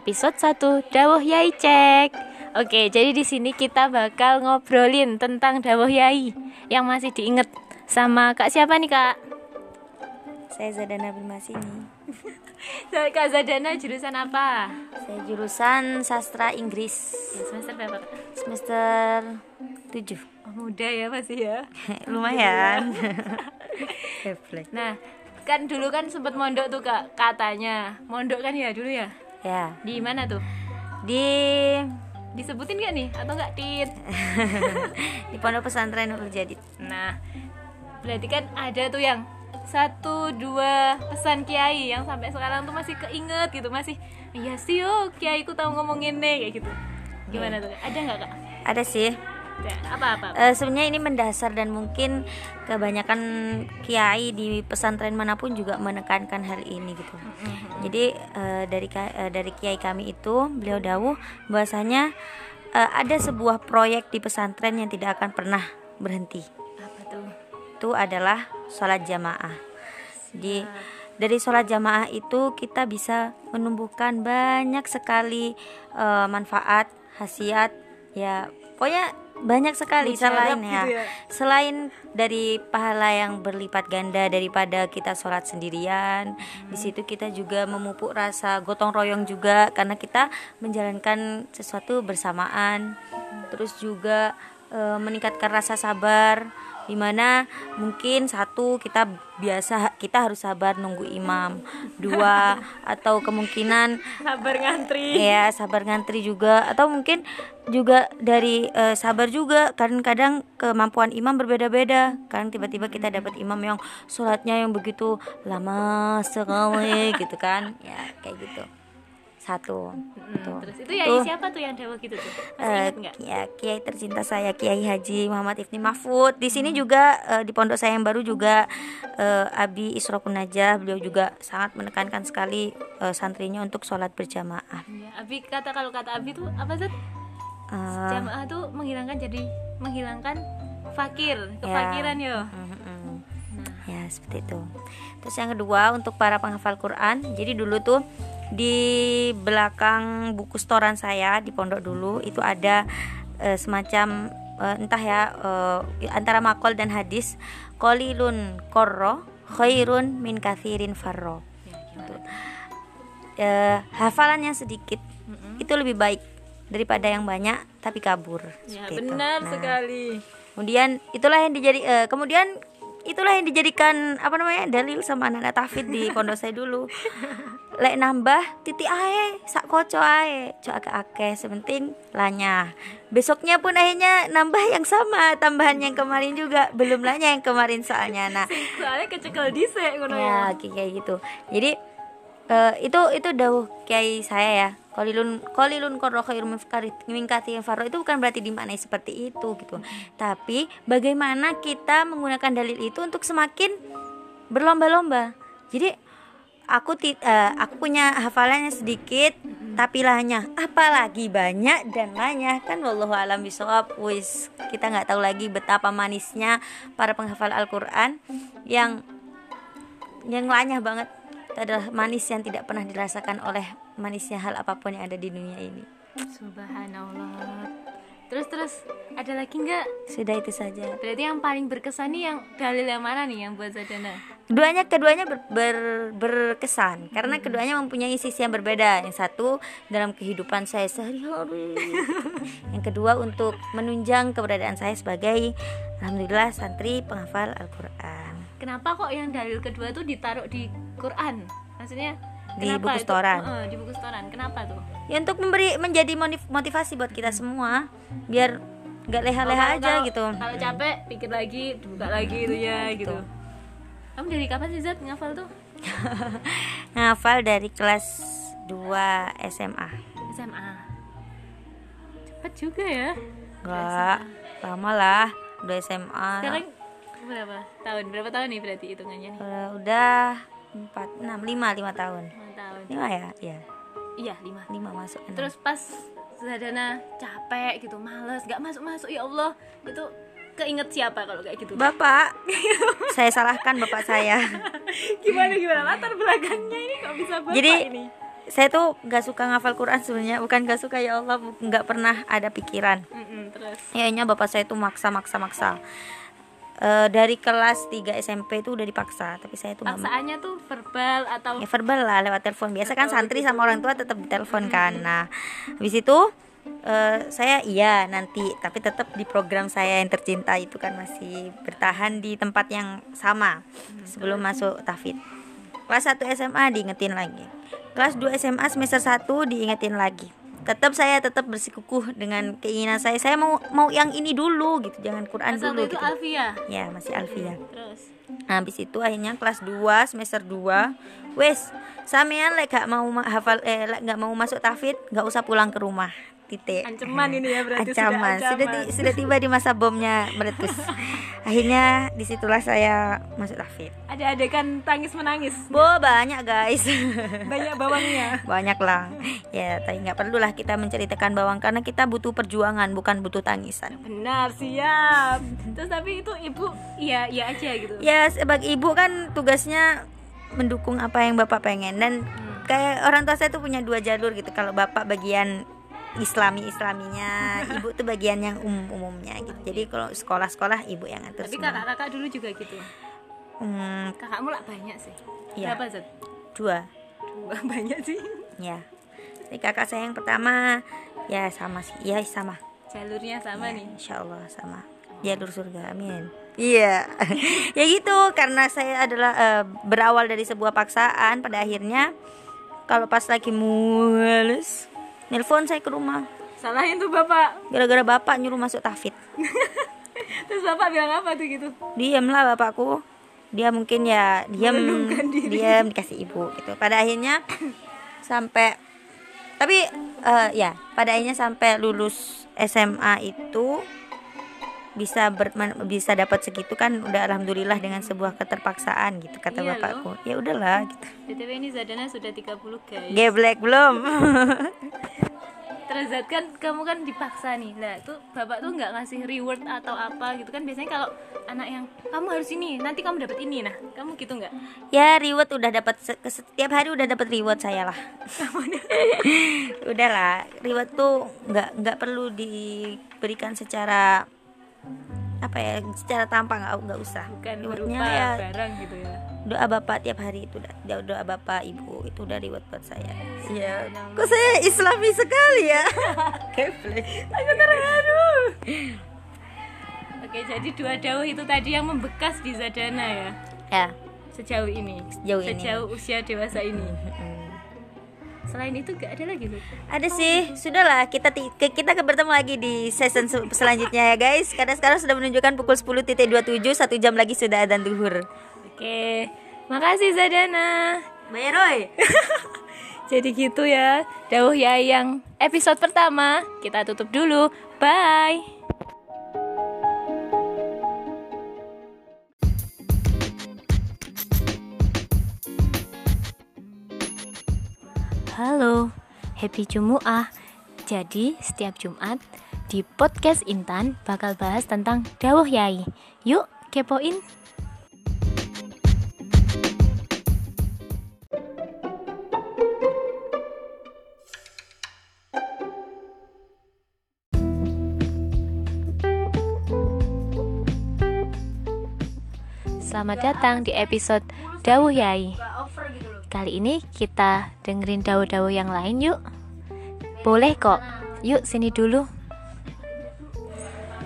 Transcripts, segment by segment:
episode 1 Dawuh Yai Cek. Oke, jadi di sini kita bakal ngobrolin tentang Dawuh Yai yang masih diinget sama Kak siapa nih, Kak? Saya Zadana Bimasini. Kak Zadana jurusan apa? Saya jurusan sastra Inggris. Ya, semester berapa, Kak? Semester 7. Oh, muda ya masih ya. Lumayan. Nah, kan dulu kan sempat mondok tuh, Kak, katanya. Mondok kan ya dulu ya? Ya, Di mana tuh? di Disebutin gak nih atau enggak, Tit? di Pondok Pesantren Nurul Jadid. Nah, berarti kan ada tuh yang satu dua pesan kiai yang sampai sekarang tuh masih keinget gitu masih iya sih yo kiai ku tahu ngomong ini kayak gitu gimana tuh ada nggak kak Ada sih. Ya, apa apa, Eh, sebenarnya ini mendasar dan mungkin kebanyakan kiai di pesantren mana pun juga menekankan hal ini gitu. Jadi eh, dari eh, dari kiai kami itu beliau dawuh bahwasanya eh, ada sebuah proyek di pesantren yang tidak akan pernah berhenti. apa tuh Itu adalah sholat jamaah. Di dari sholat jamaah itu kita bisa menumbuhkan banyak sekali eh, manfaat, khasiat, ya pokoknya banyak sekali Mujarab selain gitu ya. Ya. selain dari pahala yang berlipat ganda daripada kita sholat sendirian di situ kita juga memupuk rasa gotong royong juga karena kita menjalankan sesuatu bersamaan. Terus juga eh, meningkatkan rasa sabar di mana mungkin satu kita biasa kita harus sabar nunggu imam. Dua atau kemungkinan sabar ngantri. Ya sabar ngantri juga. Atau mungkin juga dari eh, sabar juga kadang-kadang kemampuan imam berbeda-beda. Kan tiba-tiba kita dapat imam yang sholatnya yang begitu lama sekali gitu kan. Ya kayak gitu satu tuh. terus itu ya Tuh. siapa tuh yang dewa gitu tuh masih nggak ya kiai tercinta saya Kiai Haji Muhammad Ifni Mahfud di sini juga eh, di pondok saya yang baru juga eh, Abi Isrokun Najah beliau juga sangat menekankan sekali eh, santrinya untuk sholat berjamaah ya, Abi kata kalau kata Abi tuh apa sih Eh, jamaah tuh menghilangkan jadi menghilangkan fakir Ya. kefakiran yo mm-mm. nah Ya seperti itu. Terus yang kedua untuk para penghafal Quran. Jadi dulu tuh di belakang buku setoran saya di pondok dulu itu ada eh, semacam eh, entah ya eh, antara makol dan hadis kolilun korro khairun min kathirin farro. ya gimana Eh, hafalan yang sedikit Mm-mm. itu lebih baik daripada yang banyak tapi kabur. ya Seperti itu. benar Nah, sekali Kemudian itulah yang dijadi eh, kemudian itulah yang dijadikan apa namanya dalil sama anak-anak tafid di pondok saya dulu. Lek nambah titik ae, sak koco ae, cok agak akeh sepenting lanya. Besoknya pun akhirnya nambah yang sama, tambahan yang kemarin juga belum lanya yang kemarin soalnya. Nah, soalnya kecekel dhisik ngono ya ya kayak gitu. Jadi eh, itu itu dawuh kiai saya ya. Kolilun kolilun korro khairum mingkati farro itu bukan berarti dimaknai seperti itu gitu. Tapi bagaimana kita menggunakan dalil itu untuk semakin berlomba-lomba. Jadi aku ti- eh, aku punya hafalannya sedikit tapi lahnya. Apalagi banyak dan lahnya kan wallahu alam bisawab. Wis kita nggak tahu lagi betapa manisnya para penghafal Al-Qur'an yang yang lanyah banget. Itu adalah manis yang tidak pernah dirasakan oleh manisnya hal apa pun yang ada di dunia ini. Subhanallah. Terus terus ada lagi nggak? Sudah itu saja. Berarti yang paling berkesan nih yang dalil yang mana nih yang buat Zadana keduanya keduanya ber- ber- berkesan. Karena keduanya mempunyai sisi yang berbeda. Yang satu dalam kehidupan saya sehari-hari. Yang kedua untuk menunjang keberadaan saya sebagai alhamdulillah santri penghafal Al-Quran. Kenapa kok yang dalil kedua tuh ditaruh di Quran? Maksudnya Di kenapa buku itu? setoran. Heeh, di buku setoran. Kenapa tuh ya untuk memberi menjadi motiv- motivasi buat kita semua biar nggak leha-leha aja kalau- gitu. kalau capek pikir lagi buka lagi itu ya gitu. Gitu. Kamu dari kapan sih Zat ngafal tuh? Ngafal dari kelas 2 SMA SMA cepet juga ya? Enggak, lama lah udah SMA sekarang berapa tahun? Berapa tahun nih berarti hitungannya nih? Eh, udah 4, 6, 5, 5 tahun. Lima tahun. 5 ya? Iya, iya lima. 5 masuk enam. terus pas Zadana capek gitu males nggak masuk masuk ya Allah. Itu keinget siapa kalau kayak gitu? Bapak, saya salahkan bapak saya. Gimana gimana? Latar belakangnya ini kok bisa bapak Jadi, ini? saya tuh nggak suka ngafal Quran sebenarnya. Bukan nggak suka ya Allah nggak pernah ada pikiran. Mm-mm, terus? Kayaknya bapak saya tuh maksa maksa maksa. Eh, dari kelas 3 SMP itu udah dipaksa tapi saya tuh paksaannya tuh verbal atau ya verbal lah lewat telepon. Biasa kan santri sama orang tua tetap ditelepon kan. Nah habis itu eh, saya iya nanti tapi tetap di program saya yang tercinta itu kan masih bertahan di tempat yang sama sebelum masuk tafid. Kelas 1 SMA diingetin lagi. Kelas 2 SMA semester 1 diingetin lagi. Tetap saya tetap bersikukuh dengan keinginan saya. Saya mau mau yang ini dulu gitu jangan Quran satu dulu itu gitu. Alfia ya masih Alfia terus? Nah, habis itu akhirnya kelas 2 semester 2 wes sampean lek gak mau ma- hafal eh lek gak mau masuk tafid gak usah pulang ke rumah titik. Ancaman ini ya berarti ancaman. Sudah sudah ancaman. ti- sudah tiba di masa bomnya meletus. Akhirnya di situlah saya masuk tafid ada adegan tangis menangis. Bo banyak guys. Banyak bawangnya. Banyak lah ya tapi nggak perlu lah kita menceritakan bawang karena kita butuh perjuangan bukan butuh tangisan. Benar siap. Terus tapi itu ibu iya iya aja gitu. Ya sebagai ibu kan tugasnya mendukung apa yang bapak pengen. Dan kayak orang tua saya tuh punya dua jalur gitu. Kalau bapak bagian islami islaminya ibu tuh bagian yang umum umumnya gitu. Jadi kalau sekolah sekolah ibu yang atur tapi semua. kakak-kakak dulu juga gitu? Hmm, kakakmu lah banyak sih? Iya. berapa Zat? dua. Dua banyak sih. Ya jadi kakak saya yang pertama ya sama sih. Ya sama. Jalurnya sama Ya, nih. insya Allah sama jalur surga amin. Iya. Ya gitu karena saya adalah eh, berawal dari sebuah paksaan pada akhirnya kalau pas lagi mules nelpon saya ke rumah. Salahin tuh bapak. Gara-gara bapak nyuruh masuk tafid. Terus bapak bilang apa tuh gitu? Diam lah bapakku. Dia mungkin ya diam diam dikasih ibu gitu. Pada akhirnya sampai tapi eh, ya pada akhirnya sampai lulus SMA itu bisa ber, men- bisa dapat segitu kan udah alhamdulillah dengan sebuah keterpaksaan gitu kata Iya bapakku. ya udahlah gitu. Btw ini Zadana sudah 30 guys. Geblek belum. Terus kan kamu kan dipaksa nih. Lah tuh bapak tuh nggak ngasih reward atau apa gitu kan? Biasanya kalau anak yang kamu harus ini nanti kamu dapat ini. Nah kamu gitu nggak? Ya reward udah dapat setiap hari udah dapat reward saya lah. Udahlah reward tuh nggak nggak perlu diberikan secara apa ya secara tampak nggak nggak usah. Bukan berupa ya barang gitu ya. doa bapak tiap hari itu udah doa, doa bapak ibu itu udah reward buat saya. Ya kok saya islami sekali ya? Aku terharu oke jadi dua dawuh itu tadi yang membekas di Zadana ya? Ya. Sejauh ini? Sejauh ini. sejauh usia dewasa ini. Selain itu gak ada lagi tuh ada sih. sudahlah kita kita ke- bertemu lagi di season se- selanjutnya ya guys. Karena sekarang sudah menunjukkan pukul 10.27 satu jam lagi sudah adzan duhur. Oke. Makasih Zadana. Bayar Roy. Jadi gitu ya, Dawuh ya yang episode pertama. Kita tutup dulu. Bye. Halo, happy Jumu'ah. Jadi setiap Jumat di podcast Intan bakal bahas tentang Dawuh Yai. Yuk kepoin. Selamat datang di episode Dawuh Yai. Kali ini kita dengerin dawuh-dawuh yang lain yuk. Boleh kok. Yuk sini dulu.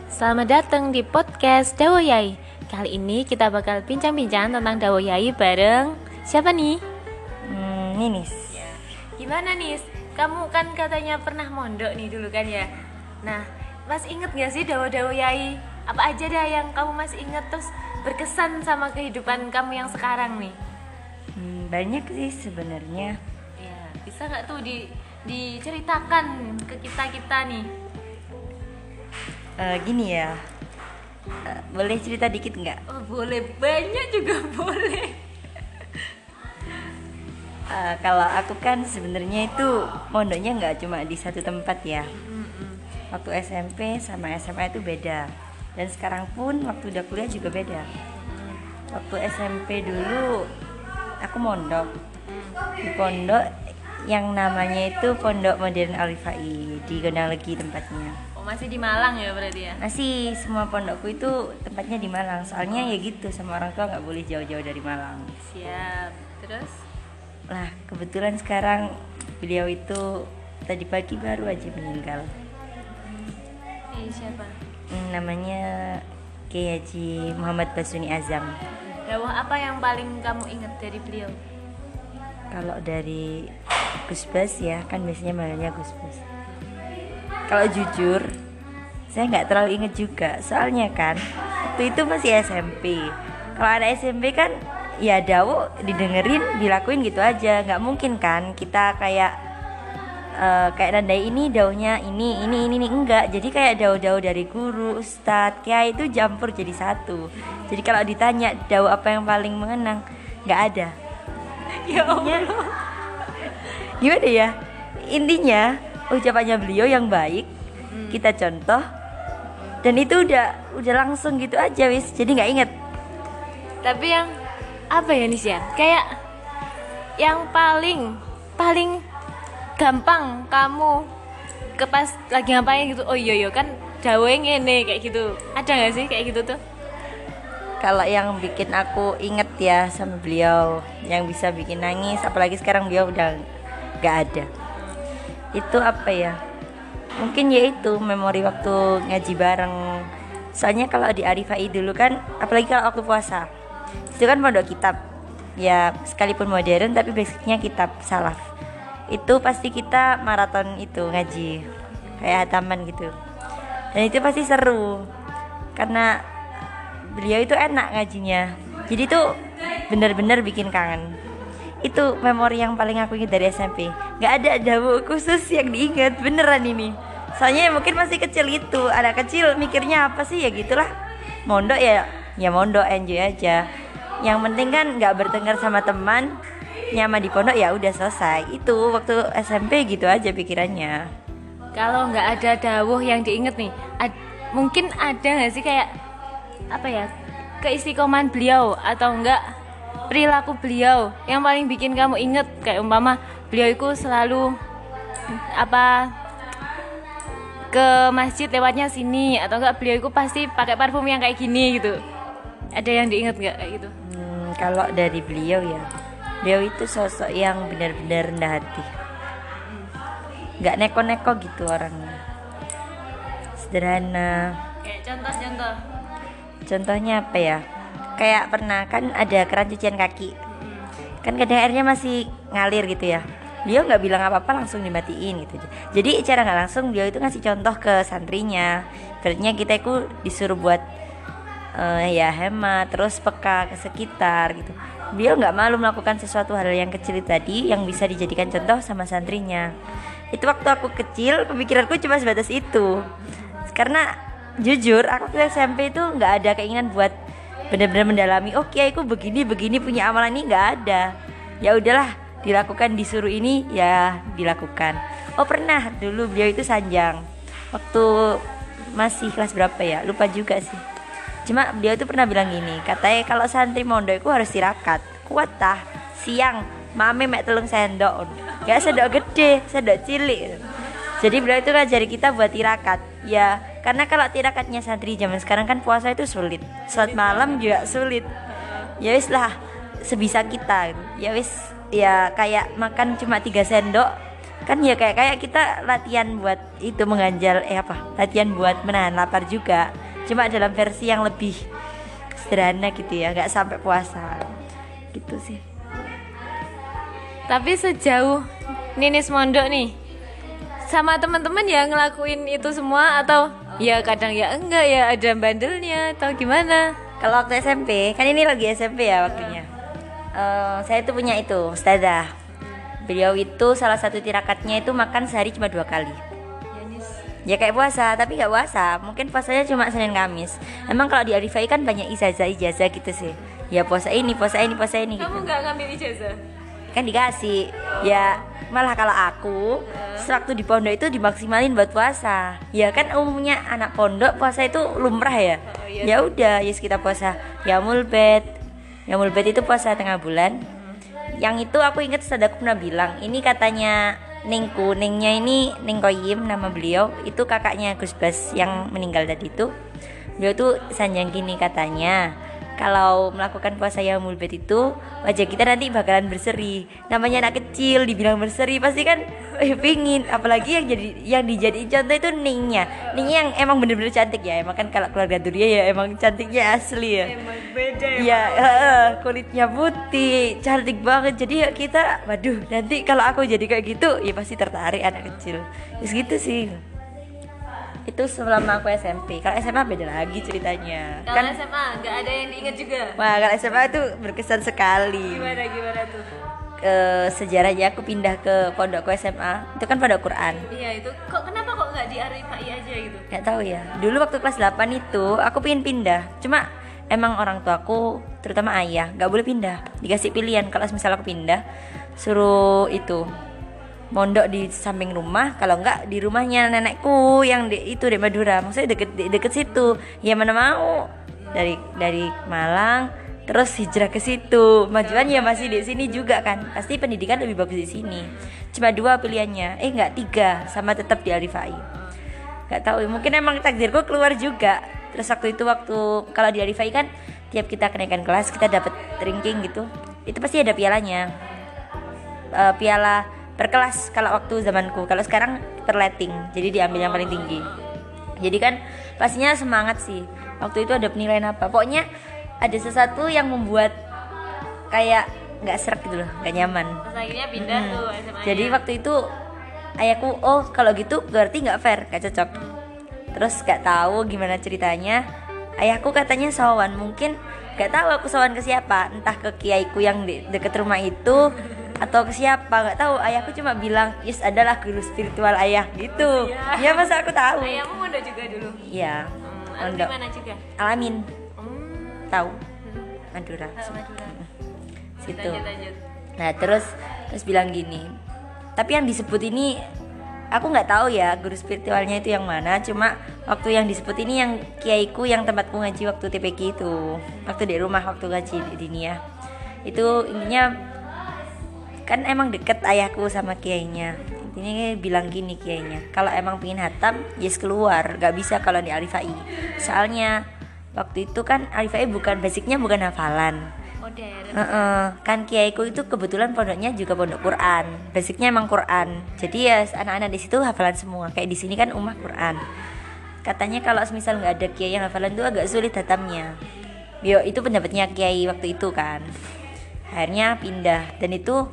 Selamat datang di podcast Dawuh Yai. Kali ini kita bakal bincang-bincang tentang Dawuh Yai bareng siapa nih? hmm, Ninis Gimana nih? Kamu kan katanya pernah mondok nih dulu kan ya? Nah, masih inget gak sih dawa-dawa yai? Apa aja dah yang kamu masih inget terus berkesan sama kehidupan kamu yang sekarang nih? Hmm, banyak sih sebenarnya. Ya, bisa nggak tuh di diceritakan ke kita kita nih? Eh, gini ya, Eh, boleh cerita dikit nggak? Oh, boleh banyak juga boleh. Eh, kalau aku kan sebenarnya itu mondoknya nggak cuma di satu tempat ya. Waktu SMP sama SMA itu beda. Dan sekarang pun waktu udah kuliah juga beda. Waktu SMP dulu aku mondok di pondok yang namanya itu Pondok Modern Alifai di Gondang Legi tempatnya. Oh, masih di Malang ya berarti ya? Masih semua pondokku itu tempatnya di Malang. Soalnya ya gitu sama orang tua nggak boleh jauh-jauh dari Malang. Siap. Terus? Lah kebetulan sekarang beliau itu tadi pagi baru aja meninggal. Eh, siapa? Hmm, namanya Kiai Haji Muhammad Basuni Azam. Dawah apa yang paling kamu ingat dari beliau? Kalau dari Gus Bas ya kan biasanya manggilnya Gus Bas. Kalau jujur saya nggak terlalu inget juga soalnya kan waktu itu masih SMP. Kalau ada SMP kan ya dawo didengerin dilakuin gitu aja nggak mungkin kan kita kayak eh, kayak nandai ini daunnya ini ini ini ini. Enggak jadi kayak daun-daun dari guru ustadz kiai itu campur jadi satu. Jadi kalau ditanya daun apa yang paling mengenang? Nggak ada. Ya intinya gimana ya? Intinya ucapannya beliau yang baik kita contoh dan itu udah udah langsung gitu aja wis. Jadi nggak inget Tapi yang apa ya Nisya? Kayak yang paling paling gampang kamu ke pas lagi ngapain gitu. Oh iya iya kan dawe ngene kayak gitu. Ada nggak sih kayak gitu tuh? kalau yang bikin aku inget ya sama beliau yang bisa bikin nangis apalagi sekarang beliau udah nggak ada itu apa ya mungkin ya itu memori waktu ngaji bareng soalnya kalau di Arifai dulu kan apalagi kalau waktu puasa itu kan pondok kitab ya sekalipun modern tapi basicnya kitab salaf itu pasti kita maraton itu ngaji. Kayak hataman gitu. Dan itu pasti seru. Karena beliau itu enak ngajinya. Jadi tuh bener-bener bikin kangen. Itu memori yang paling aku ingat dari SMP nggak ada dawu khusus yang diingat beneran ini. Soalnya mungkin masih kecil itu. Anak kecil mikirnya apa sih? Ya gitulah. Mondok ya ya mondok enjoy aja. Yang penting kan nggak bertengkar sama teman nyaman di pondok ya udah selesai. Itu waktu SMP gitu aja pikirannya. Kalau nggak ada dawuh yang diinget nih, ad- mungkin ada nggak sih kayak apa ya keistiqomahan beliau atau enggak perilaku beliau yang paling bikin kamu inget? Kayak umpama beliau itu selalu apa ke masjid lewatnya sini atau enggak beliau itu pasti pakai parfum yang kayak gini gitu. Ada yang diinget nggak kayak gitu? Hmm, kalau dari beliau ya, beliau itu sosok yang benar-benar rendah hati. Nggak neko-neko gitu orangnya. Sederhana. kayak contoh-contoh Contohnya apa ya? Kayak pernah kan ada keran cucian kaki. Kan kadang airnya masih ngalir gitu ya. Beliau nggak bilang apa-apa langsung dimatiin gitu. Jadi cara nggak langsung beliau itu ngasih contoh ke santrinya. Berarti kita itu disuruh buat eh, ya hemat terus peka ke sekitar gitu beliau nggak malu melakukan sesuatu hal yang kecil tadi yang bisa dijadikan contoh sama santrinya. Itu waktu aku kecil pemikiranku cuma sebatas itu. Karena jujur aku waktu SMP itu nggak ada keinginan buat benar-benar mendalami oh kiai aku begini begini punya amalan ini nggak ada. Ya udahlah dilakukan disuruh ini ya dilakukan. Oh pernah dulu beliau itu sanjang. Waktu masih kelas berapa ya? Lupa juga sih cuma beliau itu pernah bilang gini katanya kalau santri mondok itu harus tirakat kuat tah siang mame mek telung sendok. Ya sendok gede sendok cilik. Jadi beliau itu ngajari kita buat tirakat ya karena kalau tirakatnya santri zaman sekarang kan puasa itu sulit. Saat malam juga sulit. Ya wis lah sebisa kita. Ya wis ya kayak makan cuma tiga sendok. Kan ya kayak kayak kita latihan buat itu mengganjal eh apa latihan buat menahan lapar juga cuma dalam versi yang lebih sederhana gitu ya nggak sampai puasa. Gitu sih. Tapi sejauh Ninis Mondok nih sama teman-teman ya ngelakuin itu semua atau ya kadang ya enggak ya ada bandelnya atau gimana? Kalau waktu SMP kan ini lagi SMP ya waktunya. Eh, saya tuh punya itu ustazah. Beliau itu salah satu tirakatnya itu makan sehari cuma dua kali ya kayak puasa tapi nggak puasa. Mungkin puasanya cuma senin kamis. Emang kalau di Arifai kan banyak ijazah ijazah gitu sih. Ya puasa ini puasa ini puasa ini gitu. kamu nggak ngambil ijazah? Kan dikasih. Ya malah kalau aku sewaktu di pondok itu dimaksimalin buat puasa. Ya kan umumnya anak pondok puasa itu lumrah ya. Ya udah yes kita puasa. Ya mulbet ya mulbet itu puasa tengah bulan. Yang itu aku ingat pernah bilang ini katanya Ningku, Ningnya ini Ning Koyim nama beliau. Itu kakaknya Gus Bas yang meninggal tadi itu. Beliau tuh sanjang gini katanya kalau melakukan puasa yaumul bait itu wajah kita nanti bakalan berseri. Namanya anak kecil dibilang berseri pasti kan eh, pingin. Apalagi yang jadi yang dijadiin contoh itu Ningnya Ningnya yang emang bener-bener cantik ya. Emang kan kalau keluarga Duria ya emang cantiknya asli ya. Emang beda ya Iya, kulitnya putih, cantik banget. Jadi ya kita, waduh, nanti kalau aku jadi kayak gitu, ya pasti tertarik anak kecil. Terus gitu sih. Itu selama aku SMP. Kalau SMA beda lagi ceritanya. kalau Kan SMA nggak ada yang diingat juga wah, kalau SMA itu berkesan sekali. gimana gimana tuh Ke sejarahnya aku pindah ke pondokku SMA. Itu kan pondok Quran. iya itu kok kenapa kok nggak di Arifai aja gitu Gak tahu ya. Dulu waktu kelas 8 itu aku pengen pindah. Cuma emang orang tuaku terutama ayah nggak boleh pindah. Dikasih pilihan kalau misal aku pindah suruh itu mondok di samping rumah kalau enggak di rumahnya nenekku yang di, itu di Madura. Maksudnya deket de- deket situ. Ya mana mau. Dari dari Malang terus hijrah ke situ. Majuan ya masih di sini juga kan. Pasti pendidikan lebih bagus di sini. Cuma dua pilihannya. Eh enggak tiga. Sama tetap di Alifai nggak tahu mungkin emang takdirku keluar juga. Terus waktu itu waktu kalau di Arifai kan tiap kita kenaikan kelas kita dapat ranking gitu. Itu pasti ada pialanya. Eh, piala per kelas kalau waktu zamanku. Kalau sekarang per letting jadi diambil yang paling tinggi. Jadi kan pastinya semangat sih. Waktu itu ada penilaian apa. Pokoknya ada sesuatu yang membuat kayak nggak serak gitu loh nggak nyaman. Terus akhirnya pindah Hmm. tuh SMA jadi waktu itu ayahku oh kalau gitu berarti nggak fair nggak cocok. Terus nggak tahu gimana ceritanya. Ayahku katanya sowan. Mungkin nggak tahu aku sowan ke siapa. Entah ke kiaiku yang di deket rumah itu atau ke siapa nggak tahu. Ayahku cuma bilang yes adalah guru spiritual ayah. Gitu. Ya masa aku tahu? Ayahmu mondok juga dulu? Iya hmm, mondok. Mana juga? Alamin. Hmm. tahu? Madura. Madura. situ. lanjut lanjut. Nah terus terus bilang gini, tapi yang disebut ini aku nggak tahu ya guru spiritualnya itu yang mana. Cuma waktu yang disebut ini yang kiaiku yang tempatku ngaji waktu TPK itu, waktu di rumah waktu ngaji di Dinia. Itu intinya kan emang deket ayahku sama kiainya. Intinya bilang gini kiainya, kalau emang pingin hatam, yes keluar, nggak bisa kalau di Alifai. Soalnya waktu itu kan Alifai bukan basicnya bukan hafalan. modern Heeh, kan kiaiku itu kebetulan pondoknya juga pondok Quran. Basicnya emang Quran. Jadi ya anak-anak di situ hafalan semua. Kayak di sini kan ummah Quran. Katanya kalau misal nggak ada kiai yang hafalan itu agak sulit hatamnya. Yo itu pendapatnya kiai waktu itu kan. Akhirnya pindah dan itu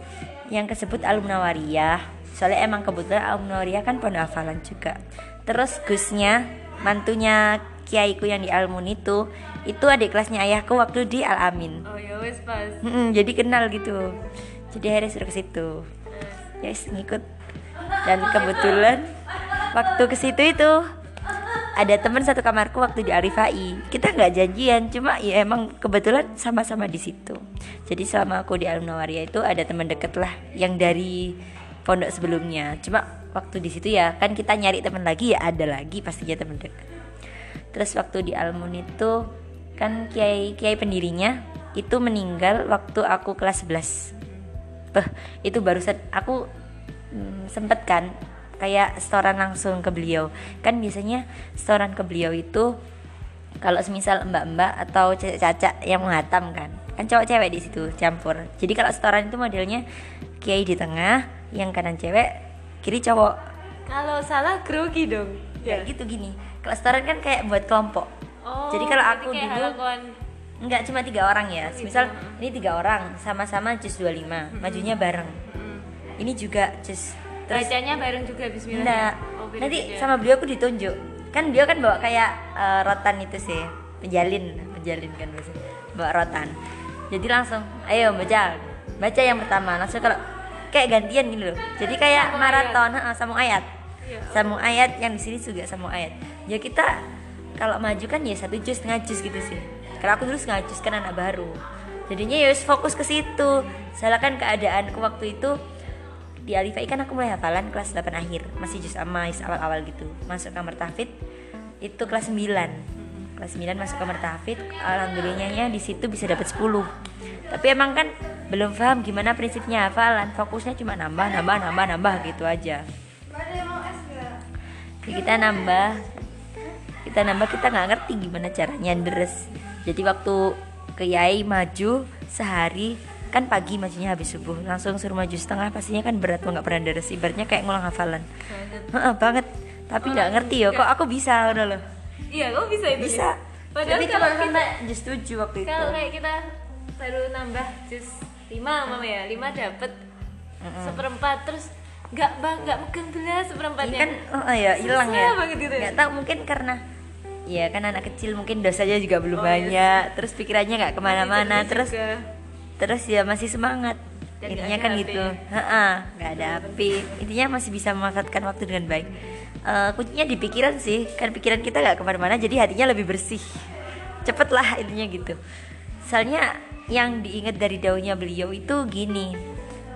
yang kesebut alumna wariyah. Soalnya emang kebetulan alumna wariyah kan pondok hafalan juga. Terus Gusnya mantunya kiaiku yang di Almun itu itu adik kelasnya ayahku waktu di Al Amin. oh ya wes pas Mm-mm, jadi kenal gitu jadi akhirnya suruh ke situ ya wis, ngikut dan kebetulan waktu ke situ itu ada teman satu kamarku waktu di Arifai. Kita nggak janjian cuma ya emang kebetulan sama-sama di situ. Jadi selama aku di Alam itu ada teman deket lah yang dari pondok sebelumnya. Cuma waktu di situ ya kan kita nyari teman lagi ya ada lagi pastinya teman deket. Terus waktu di Almun itu kan kiai kiai pendirinya itu meninggal waktu aku kelas 11. Beh, itu barusan aku mm, sempet kan kayak setoran langsung ke beliau. Kan biasanya setoran ke beliau itu kalau semisal mbak-mbak atau caca yang menghatam kan. Kan cowok cewek di situ campur. Jadi kalau setoran itu modelnya kiai di tengah, yang kanan cewek, kiri cowok. kalau salah grogi dong Ya gitu gini. Kalau setoran kan kayak buat kelompok. oh Jadi kalau aku dulu- halakuan Enggak cuma tiga orang ya. Misal ini tiga orang sama-sama jus 25, majunya bareng. Ini juga jus. Bacanya bareng juga Bismillah enggak. oh, beda-beda. Nanti sama beliau aku ditunjuk. Kan beliau kan bawa kayak eh, rotan itu sih, penjalin, penjalin kan biasanya. Bawa rotan. Jadi langsung, ayo baca. Baca yang pertama. Langsung kalau kayak gantian gitu loh. Jadi kayak Sambung maraton, heeh, sambung ayat. Iya. Sambung ayat yang di sini juga sambung ayat. Ya kita kalau maju kan ya satu jus setengah jus gitu sih. Kalau aku dulu setengah jus kan anak baru. Jadinya ya fokus ke situ. Salah kan keadaanku waktu itu di Alifai kan aku mulai hafalan kelas 8 akhir. Masih jus amais awal-awal gitu. Masuk kamar tahfid itu kelas 9 kelas 9 masuk kamar tahfid alhamdulillahnya di situ bisa dapat 10 tapi emang kan belum paham gimana prinsipnya hafalan. Fokusnya cuma nambah nambah nambah nambah gitu aja. Kita nambah kita nambah kita nggak ngerti gimana caranya deres jadi waktu ke Yai maju sehari kan pagi majunya habis subuh langsung suruh maju setengah pastinya kan berat nggak pernah deres ibaratnya kayak ngulang hafalan. Heeh, banget. Tapi nggak ngerti ya kok aku bisa udah loh. Iya kok bisa itu bisa. padahal tapi kalau cuma kita sampai just tujuh waktu itu. kalau kayak kita baru nambah jus lima mama ya lima dapet seperempat terus nggak bang nggak megang belas seperempatnya. Kan oh iya hilang ya. banget gitu ya. nggak tahu mungkin karena ya kan anak kecil mungkin dosanya juga belum Oh, iya banyak terus pikirannya nggak ke mana-mana terus juga. Terus ya masih semangat. Dan intinya kan gitu. Heeh, nggak ada api. Intinya masih bisa memanfaatkan waktu dengan baik. Eh, kuncinya di pikiran sih. Kan pikiran kita nggak ke mana-mana jadi hatinya lebih bersih. Cepet lah intinya gitu. Soalnya yang diingat dari daunnya beliau itu gini.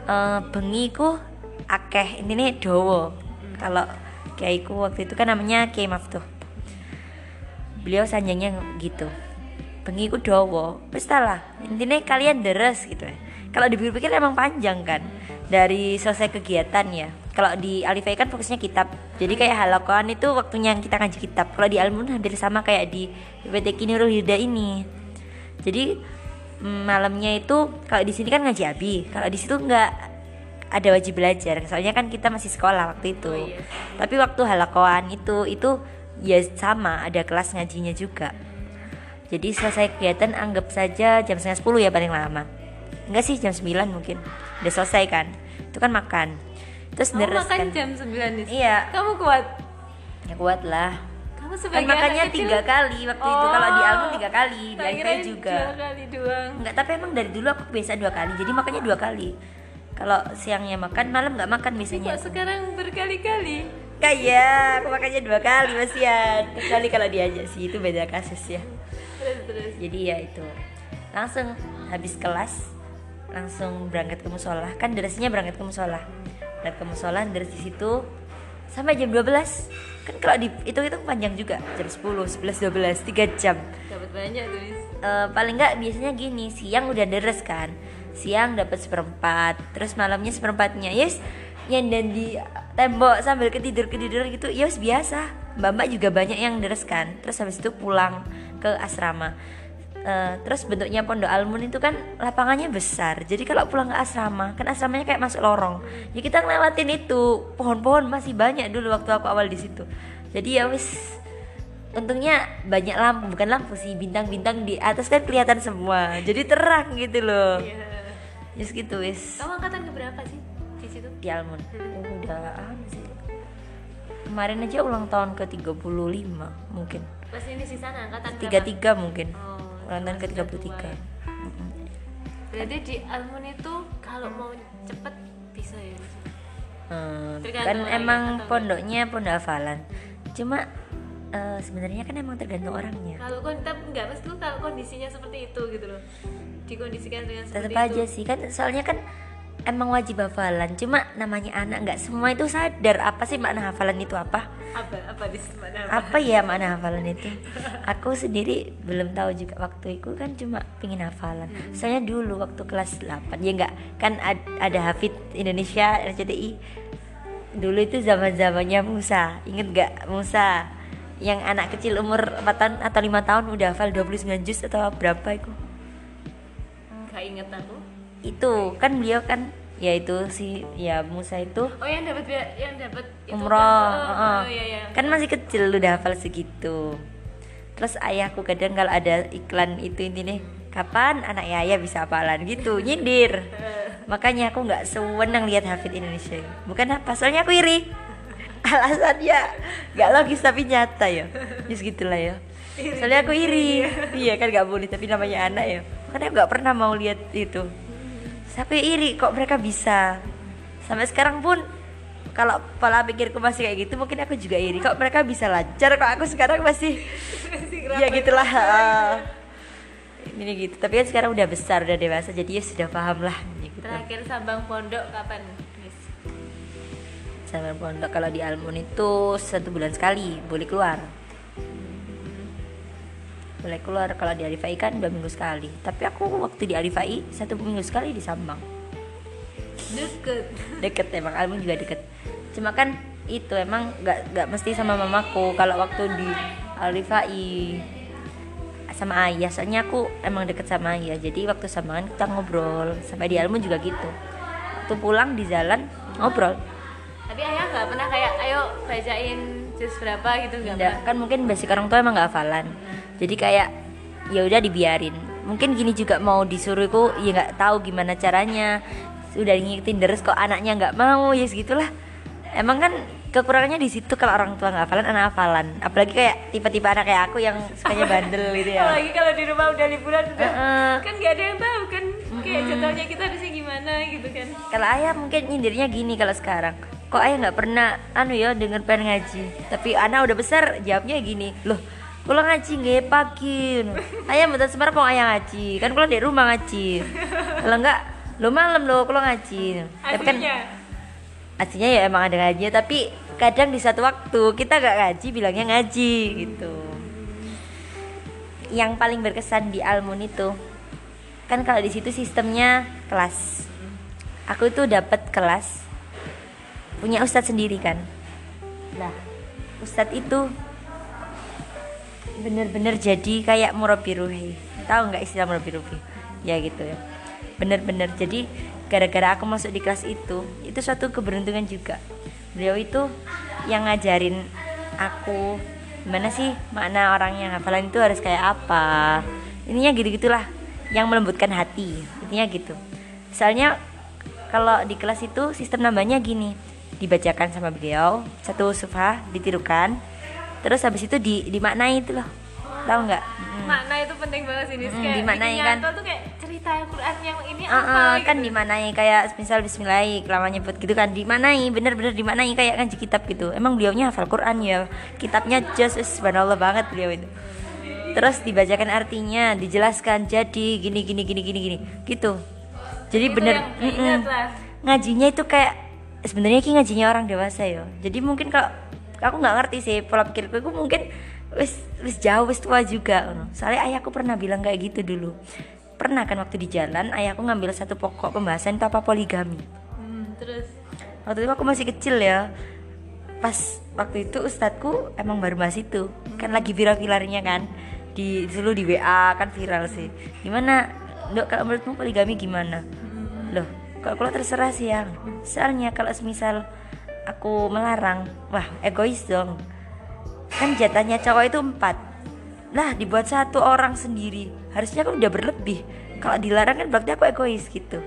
Eh bengi ku akeh. Ini dowo kalau kiaiku waktu itu kan namanya Kiai Maftuh. Beliau sanjangnya gitu bengi ku dowo wis lah intinya kalian deres gitu ya. Kalau dipikir-pikir emang panjang kan dari selesai kegiatan ya. Kalau di Alifai kan fokusnya kitab. Jadi kayak halakoan itu waktunya kita ngaji kitab. Kalau di Almun hampir sama kayak di PTK Nurul Huda ini. Jadi mm, malamnya itu kalau di sini kan ngaji abi. Kalau di situ nggak ada wajib belajar. Soalnya kan kita masih sekolah waktu itu. Oh, iya. tapi waktu halakoan itu itu ya sama ada kelas ngajinya juga jadi selesai kegiatan anggap saja jam setengah sepuluh ya paling lama enggak sih jam 9 mungkin udah selesai kan itu kan makan terus kamu makan kan jam 9 nih Iya. kamu kuat ya kuat lah kamu kan sebagai makannya anak kecil tiga kali waktu itu kalau di Oh. Almun tiga kali di juga dua kali doang Enggak, tapi emang dari dulu aku biasa dua kali. Jadi makanya dua kali. Kalau siangnya makan, malam nggak makan biasanya. kok sekarang berkali-kali Kayak aku makannya dua kali Mas Yan. Kecuali kalau diajak sih itu beda kasus ya. Terus terus. Jadi ya itu. Langsung habis kelas langsung berangkat ke musola. Kan derasnya berangkat ke musola. Berangkat ke musola dari situ sampai jam 12 kan kalau di itu itu panjang juga. Jam 10, 11, 12, 3 jam. Dapat banyak tuh. Eh, paling nggak biasanya gini siang udah deres kan. Siang dapat seperempat terus malamnya seperempatnya. Yes yang dan di tembok sambil ketidur ketiduran gitu. Yes biasa. Mbak mbak juga banyak yang deres kan. Terus habis itu pulang ke asrama. Eh, terus bentuknya pondok almun itu kan lapangannya besar. Jadi kalau pulang ke asrama kan asramanya kayak masuk lorong. Ya kita ngelewatin itu. Pohon-pohon masih banyak dulu waktu aku awal di situ. Jadi ya wis untungnya banyak lampu bukan lampu sih bintang-bintang di atas kan kelihatan semua. Jadi terang gitu loh. Iya. just gitu wis. Kamu angkatan keberapa sih di situ? Di Almun. Oh, udah sih. Kemarin aja ulang tahun ke 35 mungkin pas ini di sana angkatan tiga tiga mungkin. Oh, ulang tahun ke sudah 33 tua ya. berarti di Almun itu kalau mau cepet bisa ya? Hmm, kan orangnya emang pondoknya pondok hafalan. Cuma eh, sebenarnya kan emang tergantung orangnya. Kalau kon tapi enggak maksudku kalau kondisinya seperti itu gitu loh. Dikondisikan dengan seperti tetap itu. aja sih kan soalnya kan emang wajib hafalan cuma namanya anak nggak semua itu sadar apa sih makna hafalan itu apa. Apa apa di mana apa? Ya makna hafalan itu? Aku sendiri belum tahu juga waktu itu kan cuma pingin hafalan. Soalnya dulu waktu kelas 8 ya enggak kan ad- ada hafid Indonesia RCTI dulu itu zaman zamannya Musa inget gak Musa yang anak kecil umur 4 tahun atau lima tahun udah hafal 29 juz atau berapa itu? Nggak inget aku itu kan beliau kan ya itu si ya Musa itu oh yang dapat yang dapat umroh kan, oh, heeh. oh, iya, iya. kan masih kecil udah hafal segitu. Terus ayahku kadang kalau ada iklan itu intinya kapan anak ayah bisa hafalan? Gitu nyindir. Makanya aku nggak sewenang lihat hafid Indonesia. Bukan apa soalnya aku iri. Alasannya nggak logis tapi nyata ya. Just gitulah ya. Soalnya aku iri. iya kan nggak boleh tapi namanya anak ya. Karena nggak pernah mau lihat itu tapi iri kok mereka bisa sampai sekarang pun kalau pola pikirku masih kayak gitu mungkin aku juga iri kok mereka bisa lancar kok aku sekarang masih ya gitulah ah. ini gitu tapi kan sekarang udah besar udah dewasa jadi ya sudah paham lah gitu. terakhir sambang pondok kapan Miss? Sama pondok kalau di Almun itu satu bulan sekali boleh keluar boleh keluar. Kalau di Alifai kan dua minggu sekali. Tapi aku waktu di Alifai satu minggu sekali di Sambang. Deket. Deket emang Almun juga deket. Cuma kan itu emang nggak nggak mesti sama mamaku. Kalau waktu di Alifai sama ayah soalnya aku emang deket sama ayah. Jadi waktu Sambangan kita ngobrol. Sampai di Almun juga gitu. Waktu pulang di jalan ngobrol. Tapi ayah nggak pernah kayak ayo bacain juz berapa gitu nggak Nggak, kan mungkin basic orang tua emang nggak hafalan. Jadi kayak ya udah dibiarin. Mungkin gini juga mau disuruhku ya nggak tahu gimana caranya. Udah ngikutin terus kok anaknya nggak mau ya segitulah. Emang kan kekurangannya di situ kalau orang tua nggak hafalan anak hafalan. Apalagi kayak tipe-tipe anak kayak aku yang sukanya bandel gitu ya. Apalagi kalau di rumah udah liburan udah Heeh. kan nggak ada yang tahu kan. Kayak jadwalnya kita harusnya gimana gitu kan. Kalau ayah mungkin nyindirnya gini kalau sekarang kok ayah nggak pernah anu ya denger pengen ngaji? Tapi anak udah besar jawabnya gini loh pulang ngaji nggak pagi ayah betul sebenarnya mau ayah ngaji. Kan pulang dari rumah ngaji. Kalau enggak lo malam lo kalau ngaji. Tapi kan aslinya? Aslinya ya emang ada ngajinya tapi kadang di satu waktu kita gak ngaji bilangnya ngaji gitu. Yang paling berkesan di Almun itu kan kalau di situ sistemnya kelas. Aku itu dapat kelas punya ustadz sendiri kan? Nah ustadz itu bener-bener jadi kayak murabi ruhi tahu nggak istilah murabi ruhi ya gitu ya. Bener-bener. Jadi gara-gara aku masuk di kelas itu itu suatu keberuntungan juga. Beliau itu yang ngajarin aku gimana sih makna orang yang hafalan itu harus kayak apa? Ininya gitu gitulah yang melembutkan hati. Intinya gitu. Soalnya kalau di kelas itu sistem nambahnya gini dibacakan sama beliau. Satu sufah ditirukan. Terus habis itu di dimaknai itu loh. Tahu nggak? Mm. makna itu penting banget sih Nis. Mm, kayak dimaknai kan. tuh kayak cerita Al-Quran yang ini Ah, apa ah, gitu. kan dimanai kayak misal Bismillah lama nyebut gitu kan. Dimanai bener-bener dimanai kayak kan kitab gitu. Emang beliaunya hafal Quran ya. Kitabnya just subhanallah banget beliau itu. Terus dibacakan artinya dijelaskan jadi gini gini gini gini gini. Gitu. Jadi Itu bener keinget lah. ngajinya itu kayak sebenarnya ki ngajinya orang dewasa ya jadi mungkin kalau aku nggak ngerti sih pola pikirku aku mungkin wis wis jauh wis tua juga soalnya ayahku pernah bilang kayak gitu dulu. Pernah kan waktu di jalan ayahku ngambil satu pokok pembahasan itu apa poligami. Hmm, terus? Waktu itu aku masih kecil ya. Pas waktu itu ustadku emang baru bahas itu. Kan lagi viral-viralnya kan. Di dulu di WA kan viral sih. Gimana? Dok kalau menurutmu poligami gimana? Loh kalau kalau terserah sih yang. Soalnya kalau semisal aku melarang wah egois dong. Kan jatahnya cowok itu empat. Lah dibuat satu orang sendiri harusnya kan udah berlebih. Kalau dilarang kan berarti aku egois gitu.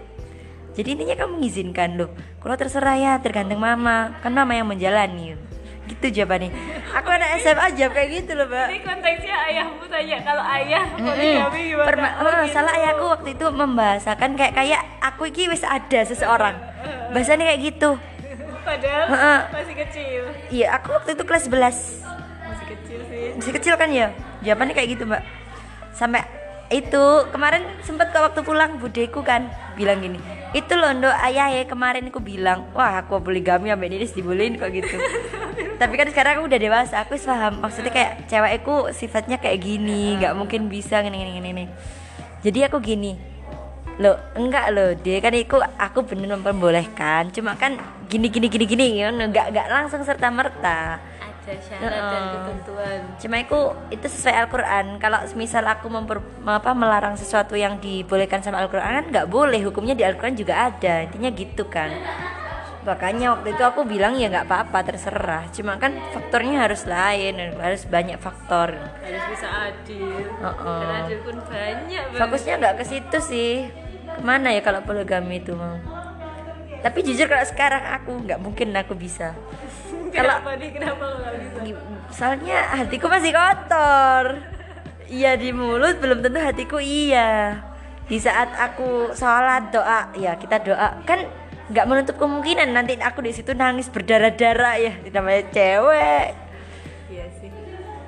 Jadi intinya kamu mengizinkan loh. Kalau terserah ya tergantung mama. Kan mama yang menjalani gitu jawabannya. Aku anak SMA jawab kayak gitu loh mbak. Ini konteksnya ayahmu tanya kalau ayah poligami gimana? Perma- Oh, oh, gitu. salah ayahku waktu itu membahasakan kayak kayak aku iki wis ada seseorang. Bahasanya kayak gitu. Padahal masih kecil. Iya aku waktu itu kelas 11 masih kecil sih. Masih kecil kan ya? Jawabannya kayak gitu mbak. Sampai itu kemarin sempet ke waktu pulang budeku kan bilang gini itu loh ndo ayah ya kemarin aku bilang wah aku poligami sampai ini dibolehin kok gitu. Tapi kan sekarang aku udah dewasa aku paham. Maksudnya kayak cewekku sifatnya kayak gini nggak mungkin bisa gini gini gini, jadi aku gini loh enggak loh dia kan itu aku bener memperbolehkan. Cuma kan gini gini gini gini nggak nggak langsung serta merta ada syarat dan Heeh. ketentuan Cuma itu itu sesuai Al-Qur'an. Kalau misal aku memper, apa melarang sesuatu yang dibolehkan sama Al-Qur'an kan nggak boleh. Hukumnya di Al-Qur'an juga ada. Intinya gitu kan. Makanya waktu itu aku bilang ya nggak apa-apa terserah. Cuma kan faktornya harus lain, harus banyak faktor. harus bisa adil Heeh. dan adil pun banyak banget Fokusnya nggak ke situ sih. Ke mana ya kalau poligami itu mau? Tapi jujur kalau sekarang aku nggak mungkin aku bisa. Kalau kenapa nih kenapa lo nggak bisa? Soalnya hatiku masih kotor. Iya di mulut belum tentu hatiku iya. Di saat aku sholat doa ya kita doa. Kan nggak menutup kemungkinan nanti aku di situ nangis berdarah-darah ya namanya cewek. Iya sih.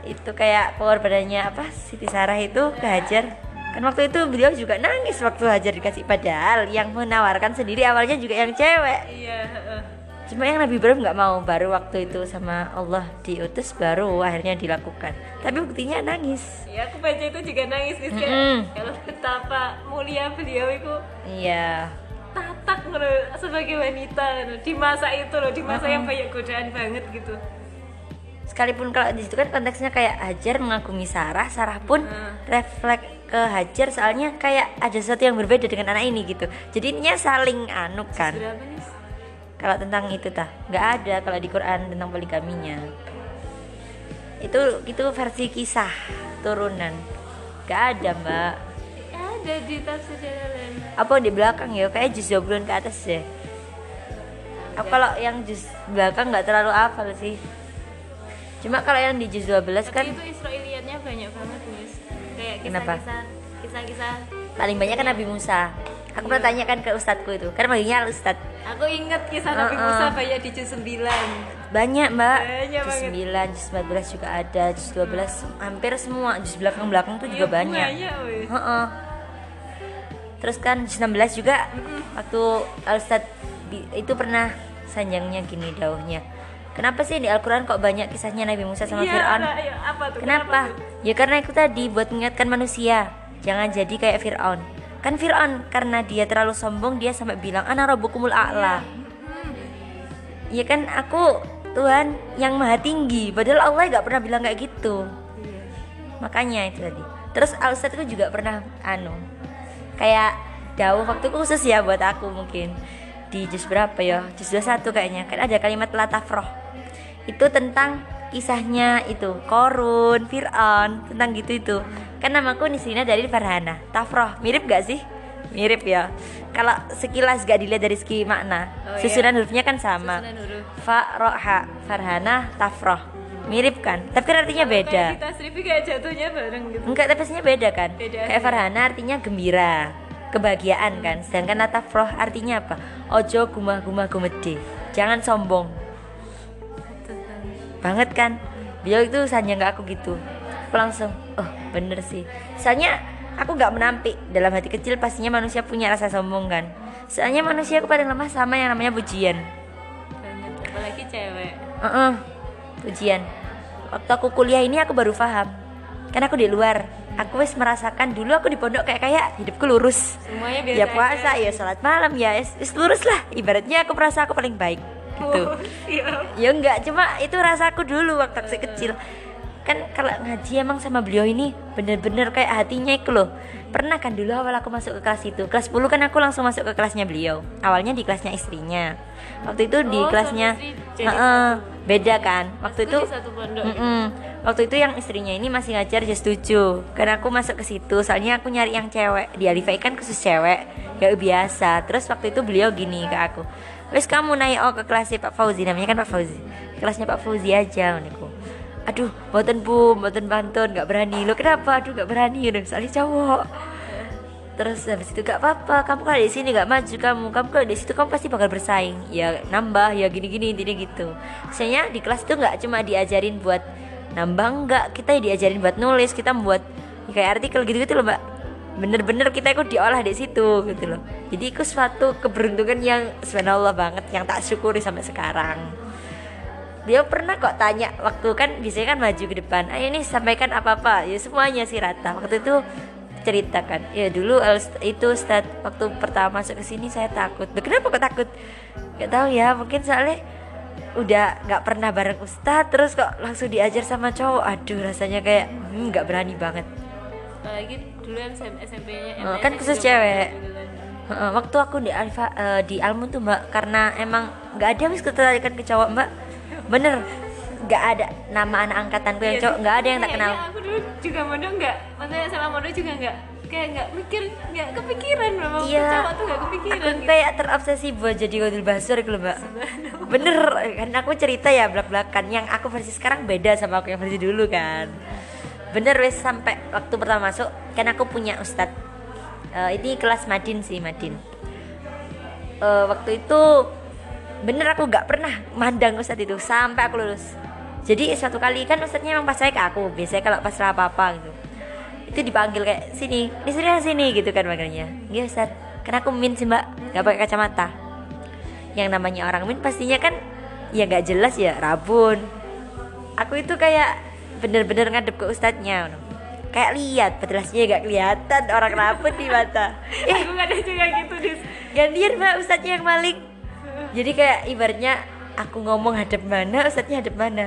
Itu kayak pengorbanannya apa Siti Sarah itu ke Hajar. Kan waktu itu beliau juga nangis waktu Hajar dikasih padahal yang menawarkan sendiri awalnya juga yang cewek. Iya heeh. Cuma yang Nabi Ibrahim nggak mau baru waktu itu sama Allah diutus baru akhirnya dilakukan. Tapi buktinya nangis. Ya aku baca itu juga nangis nih kayak Mm-mm. kalau betapa mulia beliau itu. Iya. Tatak ngono sebagai wanita ngono. di masa itu loh di masa yang banyak godaan banget gitu. Sekalipun kalau di situ kan konteksnya kayak Hajar mengagumi Sarah Sarah pun Hmm. refleks ke Hajar soalnya kayak ada sesuatu yang berbeda dengan anak ini gitu. Jadi intinya saling anu kan. Nih kalau tentang itu tah. Nggak ada kalau di Quran tentang poligaminya. Itu itu versi kisah turunan. Nggak ada mbak. Ada di tafsir jalan apa di belakang ya? Kayak juz 20 ke atas ya? Aku kalau yang juz belakang nggak terlalu hafal sih. Cuma kalau yang di juz 12 kan tapi itu Israiliyatnya banyak banget nis kayak kisah-kisah kisah-kisah paling banyak kan Nabi Musa aku pernah tanyakan ke ustadku itu kan manggilnya ustad aku inget kisah Nabi Uh-uh. Musa banyak di juz 9 banyak mbak Banyak juz banget. 9 juz 14 juga ada juz 12 hampir semua juz belakang belakang tuh juga Iya, banyak banyak weh. Heeh. Terus kan juz 16 juga waktu Al-Ustad di- itu pernah sanjangnya gini dauhnya. Kenapa sih di Al-Quran kok banyak kisahnya Nabi Musa sama Iya, Fir'aun? iya, apa tuh Kenapa? tuh? Ya karena itu tadi buat mengingatkan manusia Jangan jadi kayak Fir'aun Kan Fir'aun karena dia terlalu sombong Dia sampai bilang Ana rabbukumul a'la. Ya kan? Aku Tuhan yang maha tinggi. Padahal Allah gak pernah bilang kayak gitu. Iya. makanya itu tadi. Terus itu juga pernah anu kayak jauh waktu khusus ya buat aku mungkin. Di juz berapa ya? Juz 21 kayaknya. Kan ada kalimat latafroh itu tentang kisahnya itu Korun, Fir'aun tentang gitu itu kan namaku Nisrina dari Farhana Tafroh mirip gak sih mirip ya kalau sekilas gak dilihat dari segi makna Oh, iya. susunan hurufnya kan sama Susunan huruf. Fa, Ro, Ha, Farhana, Tafroh mirip kan tapi kan artinya beda kayak di tasrifi kayak jatuhnya bareng gitu Enggak, tapi aslinya beda kan? Beda Kayak. Farhana artinya gembira, kebahagiaan kan. Sedangkan Natafroh artinya apa? Ojo gumah-gumah gumede. Jangan sombong. Banget kan? Beliau itu sanjang ke aku gitu. Aku langsung, oh bener sih. Soalnya aku nggak menampik dalam hati kecil pastinya manusia punya rasa sombong kan. Soalnya manusia aku paling lemah sama yang namanya pujian. apalagi cewek Heeh. Pujian. Waktu aku kuliah ini aku baru paham. Kan aku di luar. Aku wis merasakan dulu aku di pondok kayak kayak hidupku lurus. semuanya biasa Ya puasa, ya sholat malam, ya wis- lurus lah. Ibaratnya aku merasa aku paling baik gitu. Oh, siap. Ya enggak, cuma itu rasaku dulu waktu aku kecil. Kan kalau ngaji emang sama beliau ini bener-bener kayak hatinya itu loh. Pernah kan dulu awal aku masuk ke kelas itu? Kelas 10 kan aku langsung masuk ke kelasnya beliau. Awalnya di kelasnya istrinya. Waktu itu di Oh, kelasnya jadi Heeh, Beda kan? Waktu itu pondok Mm-mm. Waktu itu yang istrinya ini masih ngajar just 7 Karena aku masuk ke situ Soalnya aku nyari yang cewek. Di Alifai kan khusus cewek Ya biasa. Terus waktu itu beliau gini ke aku. Wes kamu naik oh ke kelasnya Pak Fauzi. Namanya kan Pak Fauzi. Kelasnya Pak Fauzi aja Maniku. Aduh, boten bu, boten pantun, gak berani Lo kenapa? Aduh, gak berani udah Soalnya cowok Terus habis itu gak apa-apa, kamu kalau di sini gak maju kamu, kamu kalau di situ kamu pasti bakal bersaing. Ya nambah, ya gini-gini intinya gitu. Soalnya di kelas itu nggak cuma diajarin buat nambah enggak, kita diajarin buat nulis, kita membuat ya kayak artikel gitu-gitu loh mbak. Bener-bener kita ikut diolah di situ gitu loh. Jadi itu suatu keberuntungan yang subhanallah banget, yang tak syukuri sampai sekarang. Dia pernah kok tanya waktu kan biasanya kan maju ke depan, ayo nih sampaikan apa-apa, ya semuanya sih rata. Waktu itu ceritakan ya dulu itu Ustad waktu pertama masuk ke sini saya takut. Loh, kenapa kok takut? Nggak tahu ya mungkin soalnya udah nggak pernah bareng Ustad terus kok langsung diajar sama cowok. Aduh rasanya kayak hmm, nggak berani banget. Apalagi dulu yang SMP-nya Oh, kan khusus cewek. Heeh, waktu aku di Alfa eh, di Almun tuh mbak karena emang nggak ada wis ketertarikan ke cowok mbak bener. Nggak ada nama anak angkatanku yang cowok. Nggak ada yang tak kenal. Kayaknya aku dulu juga mondok nggak? Maksudnya sama mondok juga nggak? Kayak nggak mikir nggak kepikiran memang. Iya. cowok tuh nggak kepikiran aku gitu. kayak terobsesi buat jadi Godul Basur gitu loh mbak. Bener kan aku cerita ya belak belakan yang aku versi sekarang beda sama aku yang versi dulu kan. Bener wes sampai waktu pertama masuk kan aku punya ustad Eh, ini kelas Madin sih Madin. Eh, waktu itu bener aku nggak pernah mandang ustad itu sampai aku lulus. Jadi suatu kali kan ustadnya emang pas saya ke aku biasanya kalau pas apa apa gitu. Itu dipanggil kayak sini ini sini sini gitu kan makanya iya ustad karena aku min sih mbak nggak pakai kacamata. Yang namanya orang min pastinya kan ya nggak jelas ya rabun. Aku itu kayak bener-bener ngadep ke ustadznya kayak lihat padahal gak kelihatan orang rambut di mata. Eh aku ada juga gitu dis. Gantian mbak ustadznya yang maling jadi kayak ibaratnya aku ngomong hadap mana ustadznya hadap mana.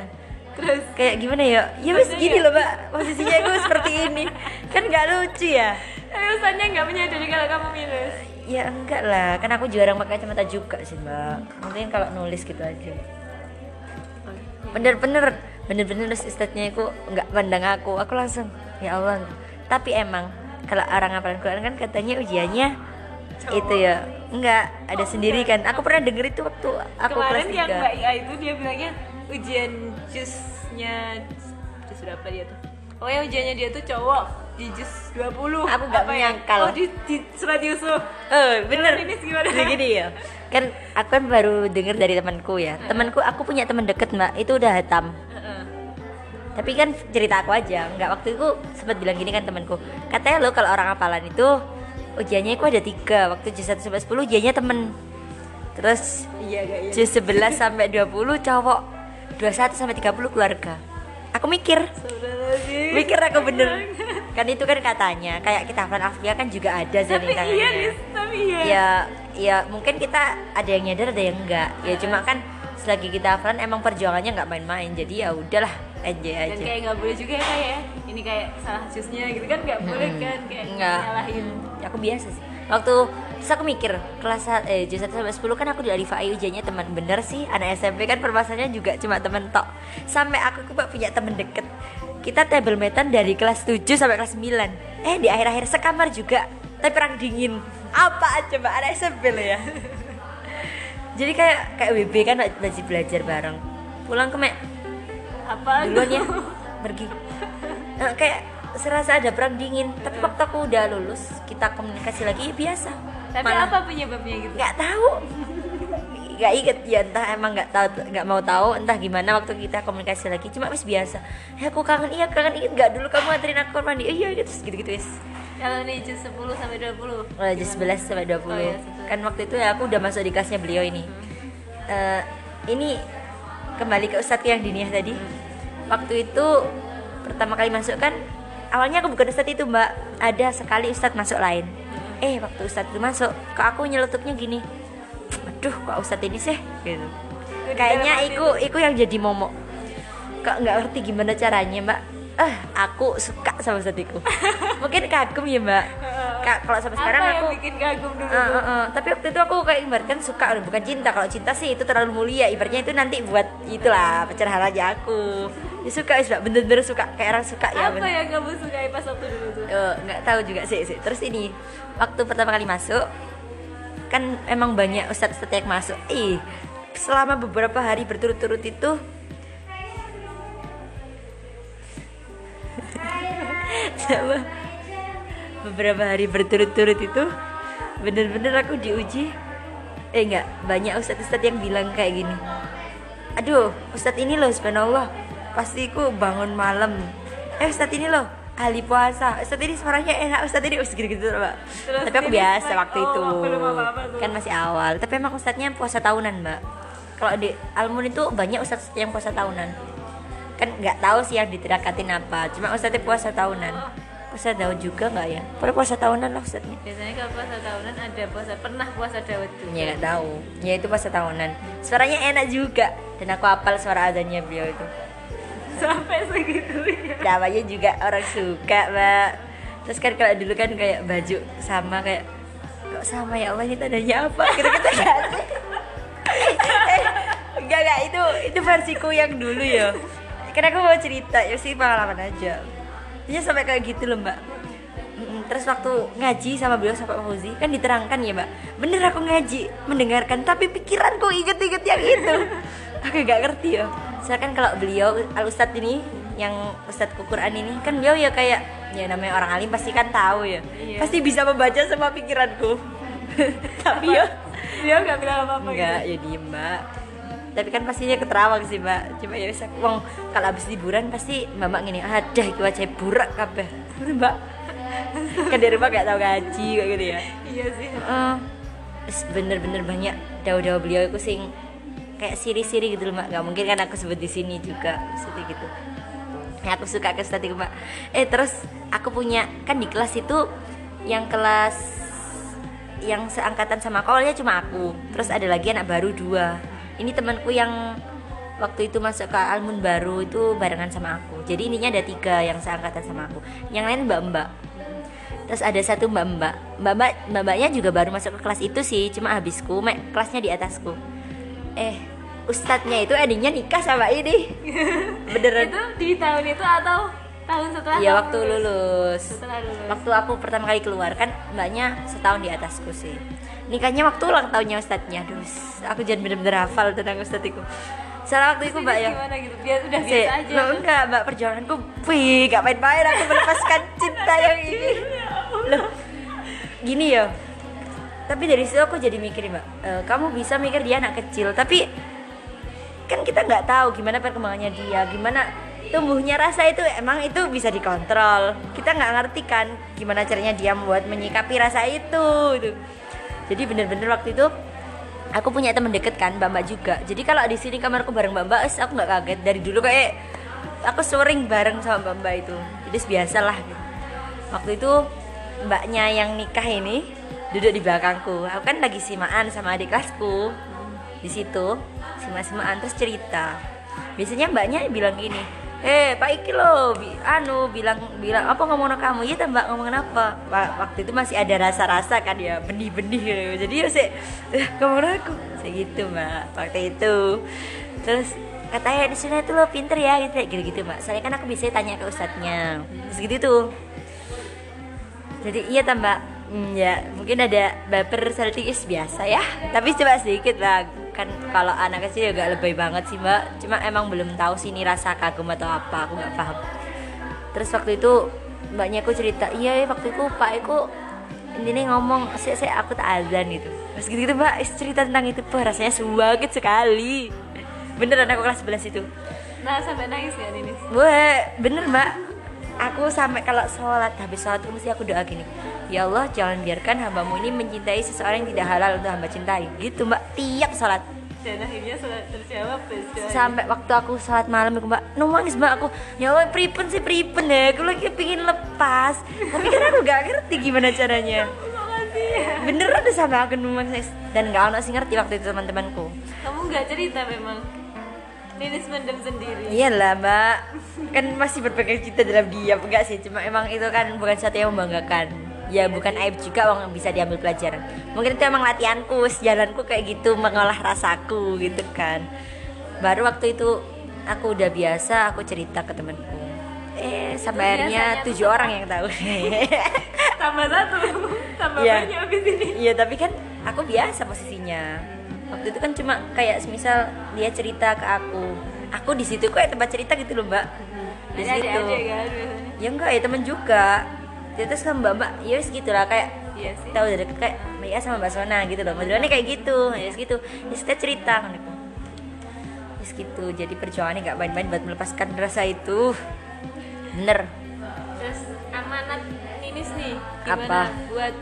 Terus? Kayak gimana ya? Ya Maksudnya gini ya? loh mbak. Posisinya aku seperti ini. Kan nggak lucu ya? Eh, ustaznya nggak menyadari kalau kamu minus ya enggak lah. Kan aku jarang pakai kacamata juga sih mbak. Mungkin kalau nulis gitu aja. Bener-bener bener-bener ustadznya itu nggak pandang aku. Aku langsung ya Allah. Tapi emang kalau orang hafalan Quran kan katanya ujiannya itu ya. Enggak ada sendiri kan. Aku pernah denger itu waktu aku kemarin kelas yang 3 mbak Ia itu dia bilangnya ujian jusnya jus berapa dia tuh? Oh ya ujiannya dia tuh cowok di jus 20 Aku nggak Apa ya? oh di, di surat Yusuf. Oh bener. Ini gimana? Gini ya. Kan aku kan baru denger dari temanku ya. Temanku aku punya teman deket mbak. Itu udah hatam. Heeh. Tapi kan cerita aku aja. Nggak waktu itu sempat bilang gini kan temanku. Katanya lo kalau orang hafalan itu Ujiannya itu ada tiga. Waktu juz 1 sampai 10 ujiannya temen. Terus iya gak iya. juz 11 sampai 20 cowok. 21 sampai 30 keluarga. Aku mikir. Mikir aku bener. Kan itu kan katanya Kayak kita hafalan Alfia kan juga ada tapi iya tapi iya. Ya ya mungkin kita ada yang nyadar ada yang enggak. Ya cuma kan selagi kita hafalan emang perjuangannya nggak main-main jadi ya udahlah enjoy dan aja. kayak nggak boleh juga ya kayak ini kayak salah jusnya gitu kan nggak boleh kan kayak Nggak. nyalahin. Ya aku biasa sih. Waktu terus aku mikir kelas eh juz 1 sampai 10 kan aku di Alifai ujiannya teman bener sih. Anak SMP kan permasalahannya juga cuma teman tok. Sampai aku kok punya temen deket. Kita table metan dari kelas 7 sampai kelas 9 eh di akhir-akhir sekamar juga tapi perang dingin. Apa coba anak SMP lo ya jadi kayak kayak WB kan wajib belajar bareng. Pulang ke mek. Apa? Duluan ya. Pergi. Nah, kayak serasa ada perang dingin. Tapi waktu aku udah lulus kita komunikasi lagi ya biasa. Tapi Malah apa penyebabnya gitu? Nggak tahu nggak inget. Ya entah emang nggak tahu nggak mau tahu entah gimana waktu kita komunikasi lagi. Cuma wis biasa. Ya aku kangen. Iya kangen. Inget nggak dulu kamu anterin aku kamar mandi iya gitu gitu gitu wis. Kalau nih jus 10 sampai 20 Oh, juz 11 sampai 20 Oh, iya. Kan waktu itu ya aku udah masuk di kelasnya beliau ini. Eh, Ini kembali ke Ustadz yang diniah tadi. Waktu itu pertama kali masuk kan Awalnya aku bukan Ustadz itu mbak. Ada sekali Ustadz masuk lain. Eh waktu Ustadz itu masuk Kok aku nyelutupnya gini Aduh kok Ustadz ini sih? Gitu. Kayaknya iku, iku yang jadi momok. Kok nggak ngerti gimana caranya mbak? Eh aku suka sama Ustadz iku. Mungkin kagum ya mbak. Kak, kalau sampai sekarang aku bikin kagum dulu? Uh, uh, uh. tapi waktu itu aku kayak ibaratkan suka bukan cinta. Kalau cinta sih itu terlalu mulia. Ibaratnya itu nanti buat itulah pencerahan aja aku. Ya suka Mbak. bener-bener suka. Kayak orang suka ya apa bener. yang kamu sukai pas waktu dulu tuh? Eh, nggak tahu juga sih, sih. Terus ini waktu pertama kali masuk kan emang banyak ustadz-ustadz yang masuk. Ih selama beberapa hari berturut-turut itu selama beberapa hari berturut-turut itu bener-bener aku diuji. Eh enggak banyak ustadz-ustadz yang bilang kayak gini. Aduh ustadz ini loh subhanallah. Pasti ku bangun malam. Eh ustadz ini loh ahli puasa. Ustadz ini suaranya enak. Ustadz ini ustadz gitu-gitu loh, mbak Terus tapi aku biasa like, waktu oh, itu kan masih awal. Tapi emang ustadznya puasa tahunan mbak. Kalau di Almun itu banyak ustadz yang puasa tahunan. Kan nggak tahu sih yang ditirakatin apa. Cuma ustadznya puasa tahunan. Puasa Daud juga nggak ya? Pokoknya puasa tahunan lah ustadznya biasanya kalau puasa tahunan ada puasa pernah puasa Dawud juga. Ya nggak tahu. Ya itu puasa tahunan. Suaranya enak juga. Dan aku hafal suara azannya beliau itu sampai segitunya namanya juga orang suka mbak. Terus kan kalau dulu kan kayak baju sama kayak kok sama ya Allah ini tandanya apa? Gitu gitu kan? Eh, enggak enggak itu itu versiku yang dulu ya. Karena aku mau cerita ya sih pengalaman aja. Dia sampai kayak gitu loh mbak. Terus waktu ngaji sama beliau sama Pak Fauzi kan diterangkan ya mbak. Bener aku ngaji mendengarkan tapi pikiranku inget-inget yang itu Aku gak ngerti ya Misalkan kalau beliau Al Ustadz ini yang Ustadz Quran ini kan beliau ya kayak ya namanya orang alim pasti kan tahu ya Iya. pasti bisa membaca semua pikiranku. Tapi ya dia nggak bilang apa apa enggak ya diem mbak. Tapi kan pastinya keterawang sih mbak. Cuma ya bisa wong kalau habis liburan pasti mama gini ada iki wajah burak kabeh. Mbak. Kan dari rumah gak tahu gaji kayak gitu ya. Iya sih. Terus bener-bener banyak dawa-dawa beliau itu sing kayak siri-siri gitu loh mbak nggak mungkin kan aku sebut di sini juga seperti gitu. Ya aku suka ke Ustadz Iqbal eh terus aku punya kan di kelas itu yang kelas yang seangkatan sama aku awalnya cuma aku. Terus ada lagi anak baru dua. Ini temanku yang waktu itu masuk ke almun baru itu barengan sama aku. Jadi ininya ada tiga yang seangkatan sama aku. Yang lain mbak mbak terus ada satu mbak mbak mbak mbak mbak mbaknya juga baru masuk ke kelas itu sih cuma habisku. Mek kelasnya di atasku eh ustadznya itu adiknya nikah sama ini beneran itu di tahun itu atau tahun setelah Iya waktu lulus. setelah lulus Waktu aku pertama kali keluar kan mbaknya setahun di atasku sih. Nikahnya waktu ulang tahunnya ustadznya. Aduh, aku jangan bener-bener hafal tentang ustadz itu. Salah waktu itu mbak ya. gimana gitu biar udah Si, biasa aja Loh, enggak mbak perjalananku Wih gak main-main aku melepaskan cinta yang ini Loh Gini ya Tapi dari situ aku jadi mikir mbak eh, Kamu bisa mikir dia anak kecil Tapi Kan kita nggak tahu gimana perkembangannya dia Gimana tumbuhnya rasa itu emang itu bisa dikontrol Kita nggak ngerti kan Gimana caranya dia membuat menyikapi rasa itu gitu. Jadi bener-bener waktu itu aku punya temen deket kan mbak mbak juga jadi kalau di sini kamarku bareng mbak mbak aku nggak kaget dari dulu kayak aku sering bareng sama mbak mbak itu jadi biasa lah gitu. waktu itu mbaknya yang nikah ini duduk di belakangku. Aku kan lagi simaan sama adik kelasku. Di situ simak-simaan terus cerita. Biasanya mbaknya bilang gini eh pak iki lo anu bilang bilang apa ngomong kamu? Iya mbak ngomongin apa? Wa- waktu itu masih ada rasa-rasa kan ya benih-benih gitu. jadi ya sih eh, ngomong aku. Saya gitu mbak waktu itu. Terus katanya di sini tuh lo pinter ya gitu gitu gitu mbak. Saya kan aku bisa tanya ke ustadznya. Terus gitu tuh. Jadi iya tambah hmm, ya mungkin ada baper selfish biasa ya. Tapi coba sedikit lah kan kalau anak kecil juga lebih banget sih mbak. Cuma emang belum tahu sih ini rasa kagum atau apa aku nggak paham. Terus waktu itu mbaknya aku cerita iya ya, waktu itu pak aku ini ngomong saya saya aku tak azan gitu. Terus gitu gitu mbak cerita tentang itu Wah, rasanya sakit sekali. Beneran aku kelas 11 itu. Nah sampai nangis gak Ninis Wah, bener mbak. Aku sampai kalau sholat Habis sholat itu mesti aku doa gini Ya Allah jangan biarkan hambamu ini mencintai seseorang yang tidak halal untuk hamba cintai. Gitu mbak, tiap sholat dan akhirnya sudah terjawab. Sampai waktu aku sholat malam itu mbak. Nangis mbak aku Ya Allah pripen sih pripen ya. Aku lagi pengen lepas. Tapi kan aku gak ngerti gimana caranya. Ya. Beneran udah sampai aku nangis Dan gak ada sih ngerti waktu itu teman-temanku. Kamu nggak cerita memang. Ninis mendem sendiri. Iyalah mbak. Kan masih berpegang cita dalam diam. Enggak sih Cuma emang itu kan bukan sesuatu yang membanggakan Ya bukan aib juga Wong bisa diambil pelajaran Mungkin itu emang latihanku Jalanku kayak gitu Mengolah rasaku gitu kan Baru waktu itu Aku udah biasa Aku cerita ke temenku Eh sampai akhirnya tujuh orang yang tahu tambah satu tambah Iya. banyak abis ini Iya tapi kan aku biasa posisinya. Waktu itu kan cuma kayak semisal dia cerita ke aku. Aku di situ kayak tempat cerita gitu loh mbak. Di situ. kan Ya enggak ya temen juga. Terus kan mbak mbak ya wis gitu lah kayak Iya sih tahu dari kayak Mbak Ia sama Mbak Sona gitu loh. Modelannya kayak gitu. Ya wis gitu. Ya kita cerita kan itu. Wis gitu. Jadi perjuangannya nggak main-main buat melepaskan rasa itu. Bener. Terus amanat Ninis nih gimana Apa? buat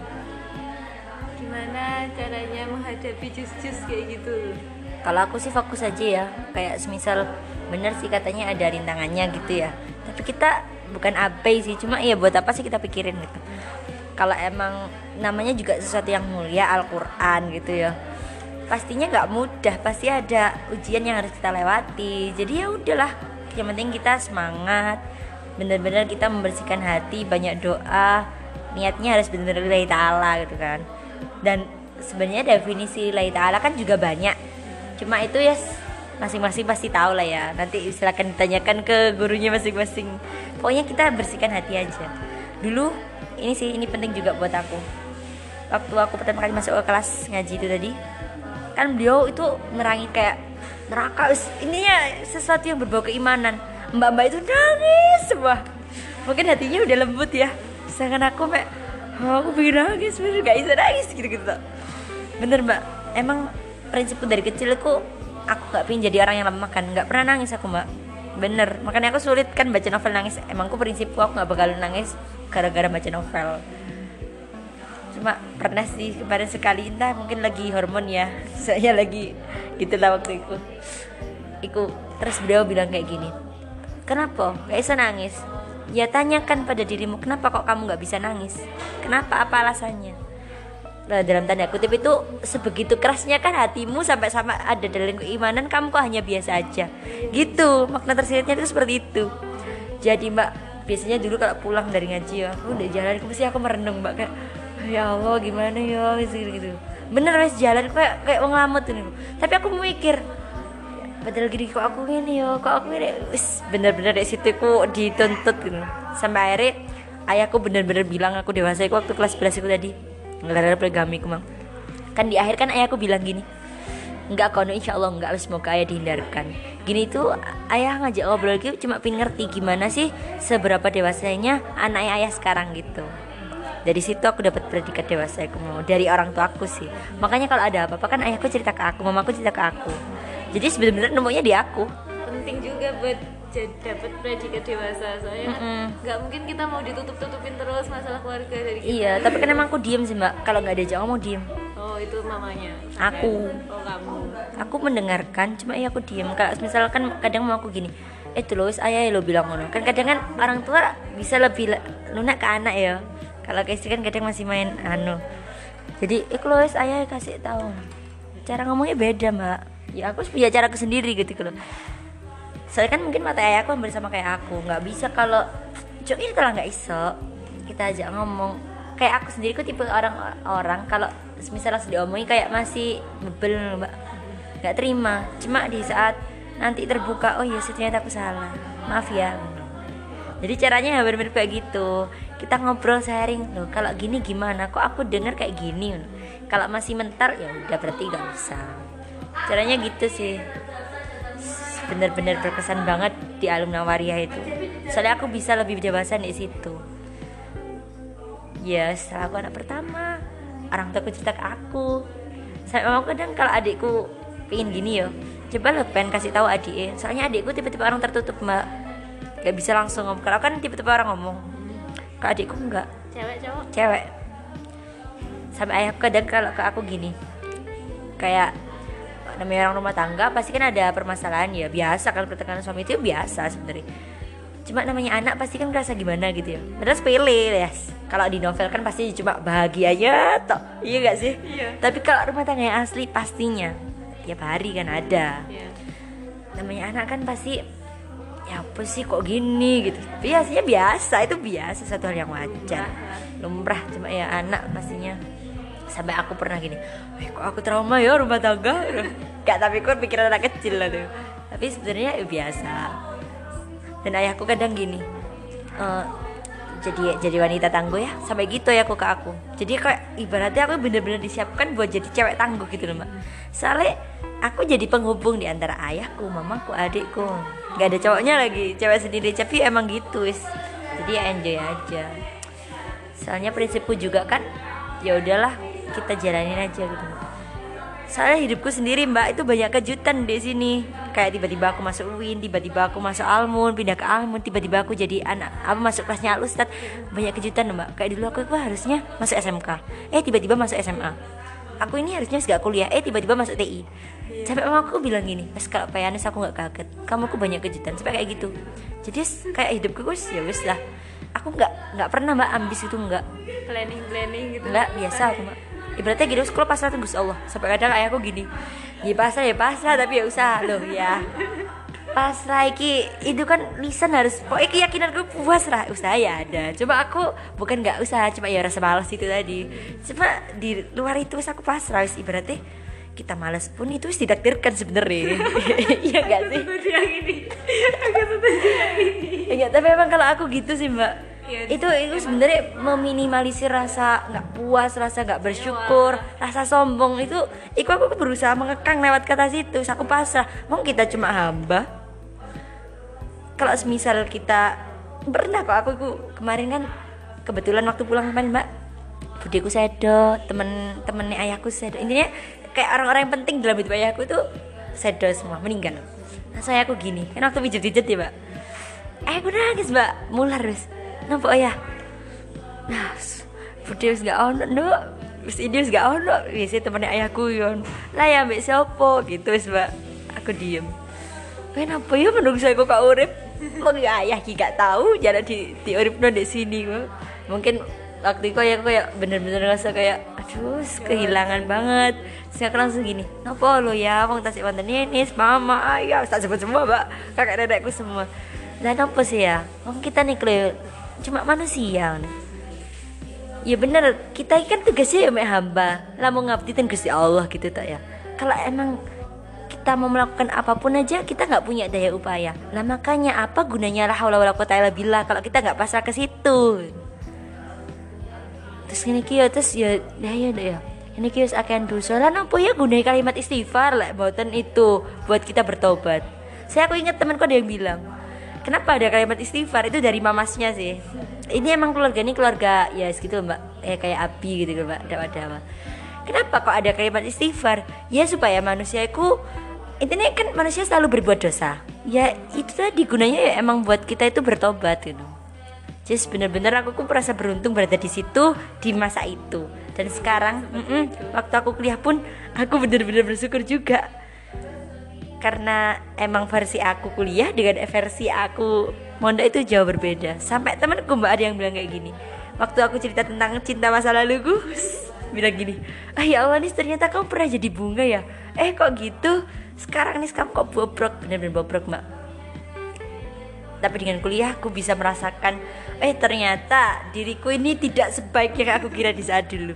gimana caranya menghadapi jus-jus kayak gitu Kalau aku sih fokus aja ya, kayak semisal bener sih katanya ada rintangannya gitu ya. Tapi kita bukan abai sih, cuma ya buat apa sih kita pikirin gitu. Kalau emang namanya juga sesuatu yang mulia Al-Qur'an gitu ya. Pastinya nggak mudah, pasti ada ujian yang harus kita lewati. Jadi ya udahlah, yang penting kita semangat. Bener-bener kita membersihkan hati, banyak doa. Niatnya harus bener-bener lillahi ta'ala gitu kan. Dan sebenarnya definisi lillahi ta'ala kan juga banyak cuma itu ya masing-masing pasti tahu lah ya. Nanti silakan ditanyakan ke gurunya masing-masing. Pokoknya kita bersihkan hati aja. Dulu ini sih ini penting juga buat aku. Waktu aku pertama kali masuk ke kelas ngaji itu tadi kan beliau itu nerangi kayak neraka ininya sesuatu yang berbau keimanan. Mbak-mbak itu nangis semua mungkin hatinya udah lembut ya. Sedangkan aku mek oh, aku pengen nangis bener gak bisa nangis gitu gitu bener mbak. Emang prinsipku dari kecil aku aku nggak pengen jadi orang yang lemah kan nggak pernah nangis aku mbak. Bener. Makanya aku sulit kan baca novel nangis. Emangku prinsipku aku nggak bakal nangis gara-gara baca novel. Cuma pernah sih kemarin sekali. Entah mungkin lagi hormon ya. Saya lagi gitulah waktu itu. Iku terus beliau bilang kayak gini kenapa? Gak bisa nangis. Ya tanyakan pada dirimu kenapa kok kamu nggak bisa nangis? Kenapa? Apa alasannya dalam tanda kutip itu sebegitu kerasnya kan hatimu sampai sama ada dalam keimanan kamu kok hanya biasa aja. Gitu makna tersiratnya itu seperti itu. Jadi mbak biasanya dulu kalau pulang dari ngaji ya aku udah jalan mesti aku merenung mbak? Kayak ya Allah gimana ya gitu gitu. Bener wes jalan kayak kayak ngelamun ini. Tapi aku mikir padahal gini kok aku gini yo kok aku gini wis bener-bener dari situ aku dituntut gitu. Sampai akhirnya ayahku bener-bener bilang aku dewasa aku waktu kelas 11 aku tadi ngelarang poligami aku mang. Kan di akhir kan ayahku bilang gini enggak kono insya Allah enggak semoga ayah dihindarkan. Gini tuh ayah ngajak ngobrol gitu cuma pin ngerti gimana sih seberapa dewasanya anak ayah sekarang gitu. Dari situ aku dapat predikat dewasa aku mau dari orang tua aku sih. Makanya kalau ada apa-apa kan ayahku cerita ke aku mamaku cerita ke aku. Jadi sebenarnya nemunya di aku. Penting juga buat dapat predikat dewasa. Soalnya kan nggak mungkin kita mau ditutup tutupin terus masalah keluarga dari kita. Iya tapi kan emang aku diem sih mbak. Kalau nggak diajak ngomong diem. Oh itu mamanya. Aku. oh kamu. Aku mendengarkan cuma iya aku diem. Kalau misalkan kadang mau aku gini eh tuh lois ayah lo bilang ngono. Kan kadang kan orang tua bisa lebih le- lunak ke anak ya. Kalau ke istri kan kadang masih main anu. Jadi eh lois ayah kasih tahu. Cara ngomongnya beda mbak. Ya aku punya cara sendiri gitu loh soalnya kan mungkin mata ayahku hampir sama kayak aku. Nggak bisa kalau ini kalau nggak iso kita ajak ngomong. Kayak aku sendiri aku tipe orang orang kalau misalnya langsung diomongin kayak masih bebel mbak. Nggak terima. Cuma di saat nanti terbuka oh iya sih ternyata aku salah. Maaf ya. Jadi caranya hampir mirip kayak gitu. Kita ngobrol sharing. Loh kalau gini gimana? Kok aku dengar kayak gini? Kalau masih mentar ya udah berarti nggak usah. Caranya gitu sih bener-bener berkesan banget di alumni Waria itu. Soalnya aku bisa lebih dewasa di situ. Ya setelah aku anak pertama orang tua cerita ke aku. Saya memang kadang kalau adikku pengen gini yo coba lo pengen kasih tahu adiknya. Soalnya adikku tipe-tipe orang tertutup mbak. Gak bisa langsung ngomong. Kalau kan tipe-tipe orang ngomong. Kalau adikku enggak. Cewek cowok? Cewek. Sampai ayahku kadang kalau ke aku gini kayak namanya orang rumah tangga pasti kan ada permasalahan ya. Biasa kan pertengkaran suami itu biasa sebenarnya. Cuma namanya anak pasti kan ngerasa gimana gitu ya. Padahal sepele ya kalau di novel kan pasti cuma bahagianya toh. Iya gak sih? Iya. tapi kalau rumah tangga yang asli pastinya. Tiap hari kan ada. Iya. namanya anak kan pasti ya apa sih kok gini? gitu. Biasanya biasa itu biasa satu hal yang wajar. Lumrah. Cuma ya anak pastinya. Sampai aku pernah gini eh kok aku trauma ya rumah tangga gak tapi kok pikiran anak kecil lah tuh. Tapi sebenarnya ya biasa. Dan ayahku kadang gini eh, jadi jadi wanita tangguh ya. Sampai gitu ya aku ke aku. Jadi kayak ibaratnya aku bener-bener disiapkan buat jadi cewek tangguh gitu loh mbak. Soalnya aku jadi penghubung di antara ayahku mamaku adikku. Nggak ada cowoknya lagi cewek sendiri. Tapi emang gitu wis. Jadi ya enjoy aja. Soalnya prinsipku juga kan ya udahlah kita jalanin aja gitu soalnya hidupku sendiri mbak itu banyak kejutan di sini. Kayak tiba-tiba aku masuk UIN tiba-tiba aku masuk Almun pindah ke Almun tiba-tiba aku jadi anak apa masuk kelasnya Al Ustad banyak kejutan mbak. Kayak dulu aku, aku harusnya masuk SMK eh tiba-tiba masuk SMA aku ini harusnya gak kuliah. Eh tiba-tiba masuk TI sampai mama aku bilang gini pas kalau Payanis aku nggak kaget. Kamu aku banyak kejutan. Sampai kayak gitu. Jadi kayak hidupku wis ya wis lah. Aku nggak nggak pernah mbak ambis itu nggak. Planning planning gitu. Enggak, biasa aku mak Ibaratnya gitu, sekolah pasrah tunggu Allah. Sampai kadang ayahku gini Ya pasrah ya pasrah, tapi ya usaha loh ya Pasrah iki, itu kan lisan harus Pokoknya keyakinanku puas lah, usaha ya ada. Cuma aku bukan nggak usaha, cuma ya rasa malas itu tadi. Cuma di luar itu aku pasrah, wis ibaratnya kita malas pun itu wis ditakdirkan sebenarnya. Iya gak sih? yang ini aku setuju yang ini Enggak, tapi emang kalau aku gitu sih mbak Iya, itu itu sebenarnya meminimalisir rasa nggak puas rasa nggak bersyukur rasa sombong. Itu itu aku berusaha mengekang lewat kata situ aku pasrah. Mau kita cuma hamba. Kalau semisal kita pernah kok aku aku kemarin kan kebetulan waktu pulang kemarin mbak. Budiku sedo temen temennya ayahku sedo intinya kayak orang-orang yang penting dalam hidup ayahku itu sedo semua meninggal. Nah saya aku gini kan waktu pijet-pijet ya mbak. Eh aku nangis mbak. Mular wis nampak ya nah Bude wis gak ono nduk wis ini wis gak ono. Wis temennya ayahku yon. Lah ya mbak siapa? Gitu wis mbak. Aku diem. Kenapa ya menunggu saya kok gak urip? Wong ya ayah ki gak tahu. Jalan di di urip di sini kok mungkin waktu itu kayak kayak bener-bener ngerasa kayak aduh kehilangan banget. Saya langsung gini nopo lo ya? Wong tasik wonten ini mama ayah tak sebut semua mbak. Kakak nenekku semua. Lah nopo sih ya? Wong kita nih cuma manusia ya bener kita kan tugasnya ya mek hamba. Lah mau kan Gusti Allah gitu tak ya. Kalau emang kita mau melakukan apa pun aja kita nggak punya daya upaya. Lah makanya apa gunanya lah wala quwata illa billah kalau kita nggak pasrah ke situ? Terus ini kyo terus ya ya ya ya. Ini kyo akan dosa. Lah apa ya gunanya kalimat istighfar lah buatan itu buat kita bertobat? Saya aku ingat temanku ada yang bilang kenapa ada kalimat istighfar? Itu dari mamasnya sih. Ini emang keluarga ini keluarga ya segitu mbak. Eh kayak api gitu mbak. Dawa dawa kenapa kok ada kalimat istighfar? Ya supaya manusia itu intinya kan manusia selalu berbuat dosa. Ya itu tadi gunanya ya emang buat kita itu bertobat gitu. Jadi bener-bener aku tuh merasa beruntung berada di situ di masa itu. Dan sekarang mm -mm, waktu aku kuliah pun aku bener-bener bersyukur juga karena emang versi aku kuliah dengan versi aku mondok itu jauh berbeda. Sampai temanku mbak ada yang bilang kayak gini waktu aku cerita tentang cinta masa laluku bilang gini ah ya Allah nih ternyata kamu pernah jadi bunga ya? Eh kok gitu? Sekarang nih kamu kok bobrok? Bener-bener bobrok mbak. Tapi dengan kuliah aku bisa merasakan eh ternyata diriku ini tidak sebaik yang aku kira di saat dulu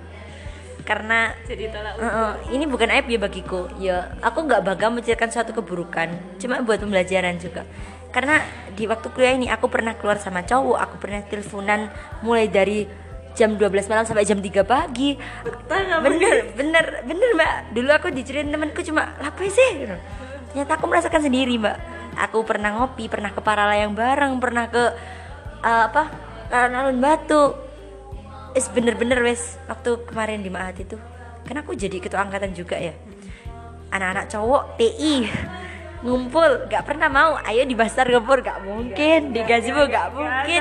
karena jadi tolak Uh, uh, ini bukan aib ya bagiku. Ya aku nggak bakal menceritakan suatu keburukan cuma buat pembelajaran juga. Karena di waktu kuliah ini aku pernah keluar sama cowok aku pernah teleponan mulai dari jam 12 malam sampai jam 3 pagi. Bener bener bener mbak. Dulu aku diceritain temanku cuma apa sih? Gitu. ternyata aku merasakan sendiri mbak. Aku pernah ngopi pernah ke Paralayang bareng pernah ke uh, apa alun batu es bener-bener wes waktu kemarin di Mahat itu. Kan aku jadi ketua angkatan juga ya. Anak-anak cowok TI ngumpul gak pernah mau. Ayo di Bastar Gempur gak mungkin. Di Gazebo gak mungkin.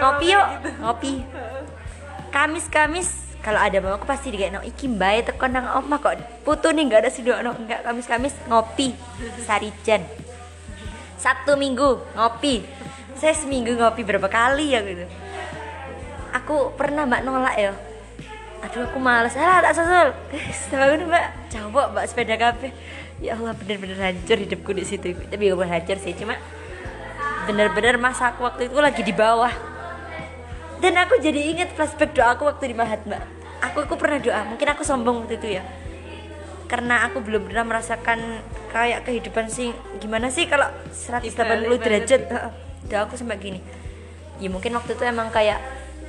Ngopi yuk ngopi. Kamis-kamis kalau ada mau aku pasti digawe no iki mbae teko nang omah kok putu nih gak ada sih no enggak Kamis-kamis ngopi. Sarijan Sabtu Minggu ngopi. Saya seminggu ngopi berapa kali ya gitu aku pernah mbak nolak ya. Aduh aku males. Ah tak susul. Selalu mbak. Coba mbak sepeda kafe ya Allah bener-bener hancur hidupku di situ. Tapi gak hancur sih cuma bener-bener masa aku waktu itu lagi di bawah. Dan aku jadi ingat flashback doa aku waktu di Mahat mbak aku aku pernah doa. Mungkin aku sombong waktu itu ya. Karena aku belum pernah merasakan kayak kehidupan sih. Gimana sih kalau 180 derajat? Heeh. doa aku sampai gini. Ya mungkin waktu itu emang kayak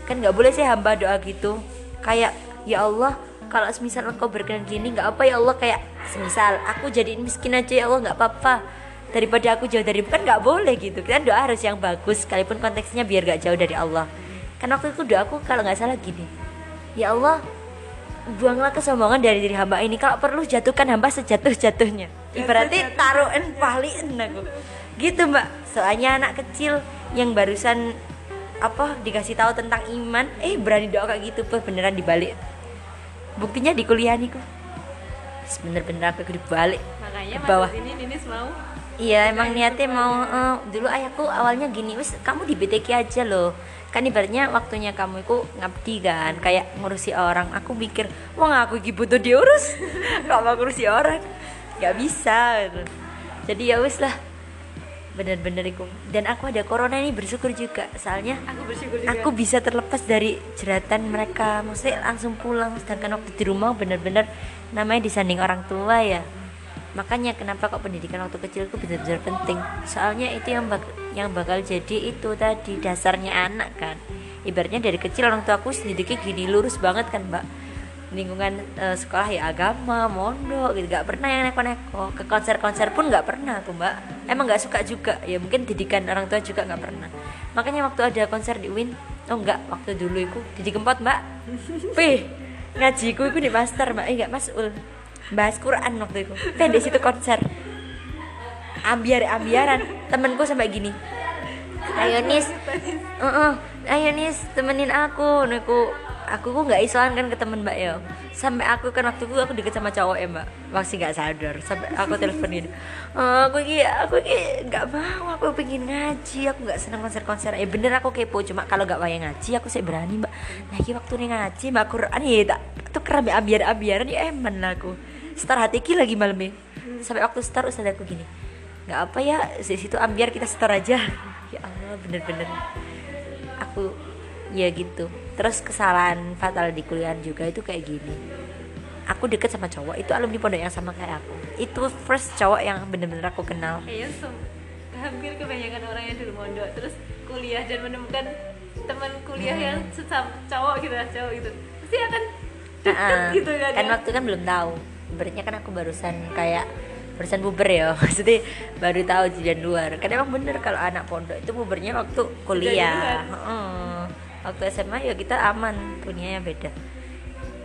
kan nggak boleh sih hamba doa gitu. Kayak ya Allah kalau semisal engkau berkenan gini nggak apa ya Allah. Kayak semisal aku jadiin miskin aja ya Allah nggak apa-apa. Daripada aku jauh dari kan nggak boleh gitu. Kita doa harus yang bagus sekalipun konteksnya biar gak jauh dari Allah. Kan waktu itu doaku kalau nggak salah gini. Ya Allah buanglah kesombongan dari diri hamba ini. Kalau perlu jatuhkan hamba sejatuh jatuhnya ibaratnya taruhin paliin aku. Gitu mbak. Soalnya anak kecil yang barusan apa dikasih tahu tentang iman. Eh berani doa kayak gitu tuh beneran dibalik. Buktinya di kuliah nih bener-bener aku dibalik. Makanya ke bawah. Ini Ninis mau. Iya emang niatnya mau eh, dulu ayahku awalnya gini wis kamu di BTK aja loh. Kan ibaratnya waktunya kamu itu ngabdi kan kayak ngurusi orang. Aku mikir wah aku iki butuh diurus. Gak mau ngurusi orang? Nggak bisa gitu. jadi ya wis lah bener-bener iku. Dan aku ada corona ini bersyukur juga. Soalnya aku bersyukur juga. aku bisa terlepas dari jeratan mereka. Maksudnya langsung pulang sedangkan waktu di rumah bener-bener namanya disanding orang tua ya. Makanya kenapa kok pendidikan waktu kecil itu benar-benar penting? Soalnya itu yang bak yang bakal jadi itu tadi dasarnya anak kan. Ibaratnya dari kecil orang tua aku sedikit gini lurus banget kan mbak lingkungan eh, sekolah ya agama mondok gitu. Gak pernah yang neko-neko. Ke konser-konser pun gak pernah aku mbak. Emang gak suka juga. Ya mungkin didikan orang tua juga gak pernah. Makanya waktu ada konser di Win oh enggak waktu dulu itu di Kempot mbak. Pih ngajiku itu di master mbak. Eh gak masul bahas Quran waktu itu. Pendek situ konser. Ambiar ambiaran. Temenku sampai gini. Ayo nis uh ayo nis temenin aku. Niku aku kok nggak Islam kan ke temen mbak yo. Sampai aku kan waktu itu aku deket sama cowok ya mbak. Masih nggak sadar. Sampai aku telepon ini "Eh, aku ki aku ki nggak mau aku pengen ngaji aku nggak seneng konser-konser. Eh bener aku kepo cuma kalau nggak wayang ngaji aku sih berani mbak. Iki waktu nih ngaji mbak Quran ya tak tuh kerame abiar-abiaran ya eman lah aku. Star hati ki lagi malamnya sampai waktu star ustaz aku gini. Nggak apa ya di situ ambiar kita star aja. Ya Allah bener-bener. Aku ya gitu terus kesalahan fatal di kuliah juga itu kayak gini. Aku deket sama cowok itu alumni pondok yang sama kayak aku. Itu first cowok yang bener-bener aku kenal. Kayaknya sem- hampir kebanyakan orang yang dulu mondok terus kuliah dan menemukan teman kuliah Hmm. yang sesama cowok gitu lah cowok gitu. Pasti akan deket Nah, gitu kan kan ya. waktu kan belum tahu. Berarti kan aku barusan kayak barusan buber ya maksudnya baru tahu jalan luar. Kan emang bener kalau anak pondok itu bubernya waktu kuliah. Heeh. Waktu SMA ya kita aman dunianya beda.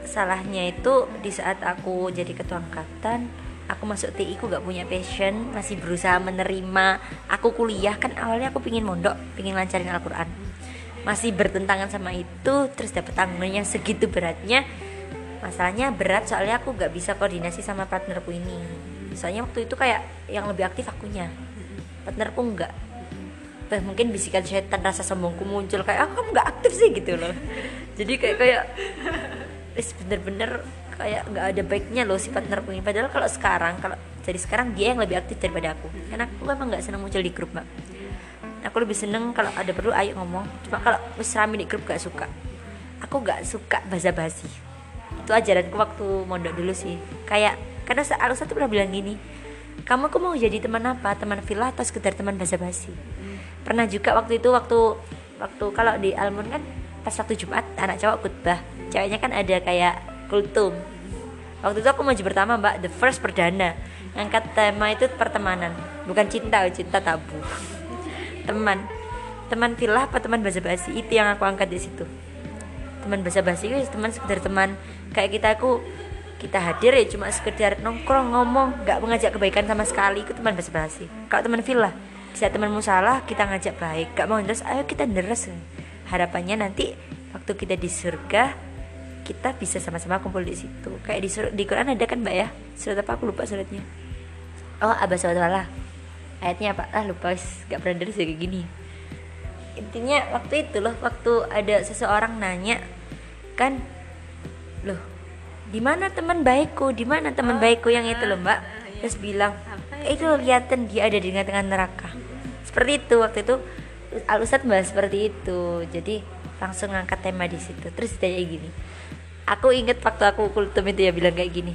Salahnya itu di saat aku jadi ketua angkatan aku masuk TI aku gak punya passion masih berusaha menerima. Aku kuliah kan awalnya aku pingin mondok pingin lancarin Al-Quran. Masih bertentangan sama itu terus dapet tanggungannya segitu beratnya. Masalahnya berat soalnya aku gak bisa koordinasi sama partnerku ini. Soalnya waktu itu kayak yang lebih aktif akunya. Partnerku enggak Bah, mungkin bisikan setan rasa sombongku muncul kayak aku kamu nggak aktif sih gitu loh. Jadi kayak kayak Wis bener-bener kayak nggak ada baiknya loh si partnerku ini. Padahal kalau sekarang kalau jadi sekarang dia yang lebih aktif daripada aku. Karena aku memang nggak senang muncul di grup mbak. Aku lebih seneng kalau ada perlu ayo ngomong. Cuma kalau wis rame di grup gak suka. Aku gak suka basa-basi. Itu ajaranku waktu mondok dulu sih. Kayak karena Alusa tuh pernah bilang gini kamu kok mau jadi teman apa? Teman villa atau sekedar teman basa-basi pernah juga waktu itu waktu waktu kalau di Almond kan pas waktu Jumat anak cowok khutbah. Ceweknya kan ada kayak kultum. Waktu itu aku maju pertama mbak the first perdana. Ngangkat tema itu pertemanan. Bukan cinta cinta tabu. Teman. Teman villa apa teman basa-basi itu yang aku angkat di situ. Teman basa-basi itu teman sekedar teman. Kayak kita aku kita hadir ya cuma sekedar nongkrong ngomong. Nggak mengajak kebaikan sama sekali. Itu teman basa-basi kalau teman villa bisa temanmu salah kita ngajak baik. Gak mau terus ayo kita deres harapannya nanti waktu kita di surga kita bisa sama-sama kumpul di situ. Kayak di sur- di Quran ada kan mbak ya? Surat apa? Aku lupa suratnya. Oh abah Allah ayatnya apa? Ah lupa gak pernah dari kayak gini. Intinya waktu itu loh waktu ada seseorang nanya kan loh di mana teman baikku? Di mana teman baikku yang itu loh mbak? terus bilang "Eh, itu? kelihatan dia ada di tengah-tengah neraka seperti itu. Waktu itu Al Ustadz bahas seperti itu. Jadi langsung ngangkat tema di situ. Terus ditanya gini aku inget waktu aku kultum itu ya bilang kayak gini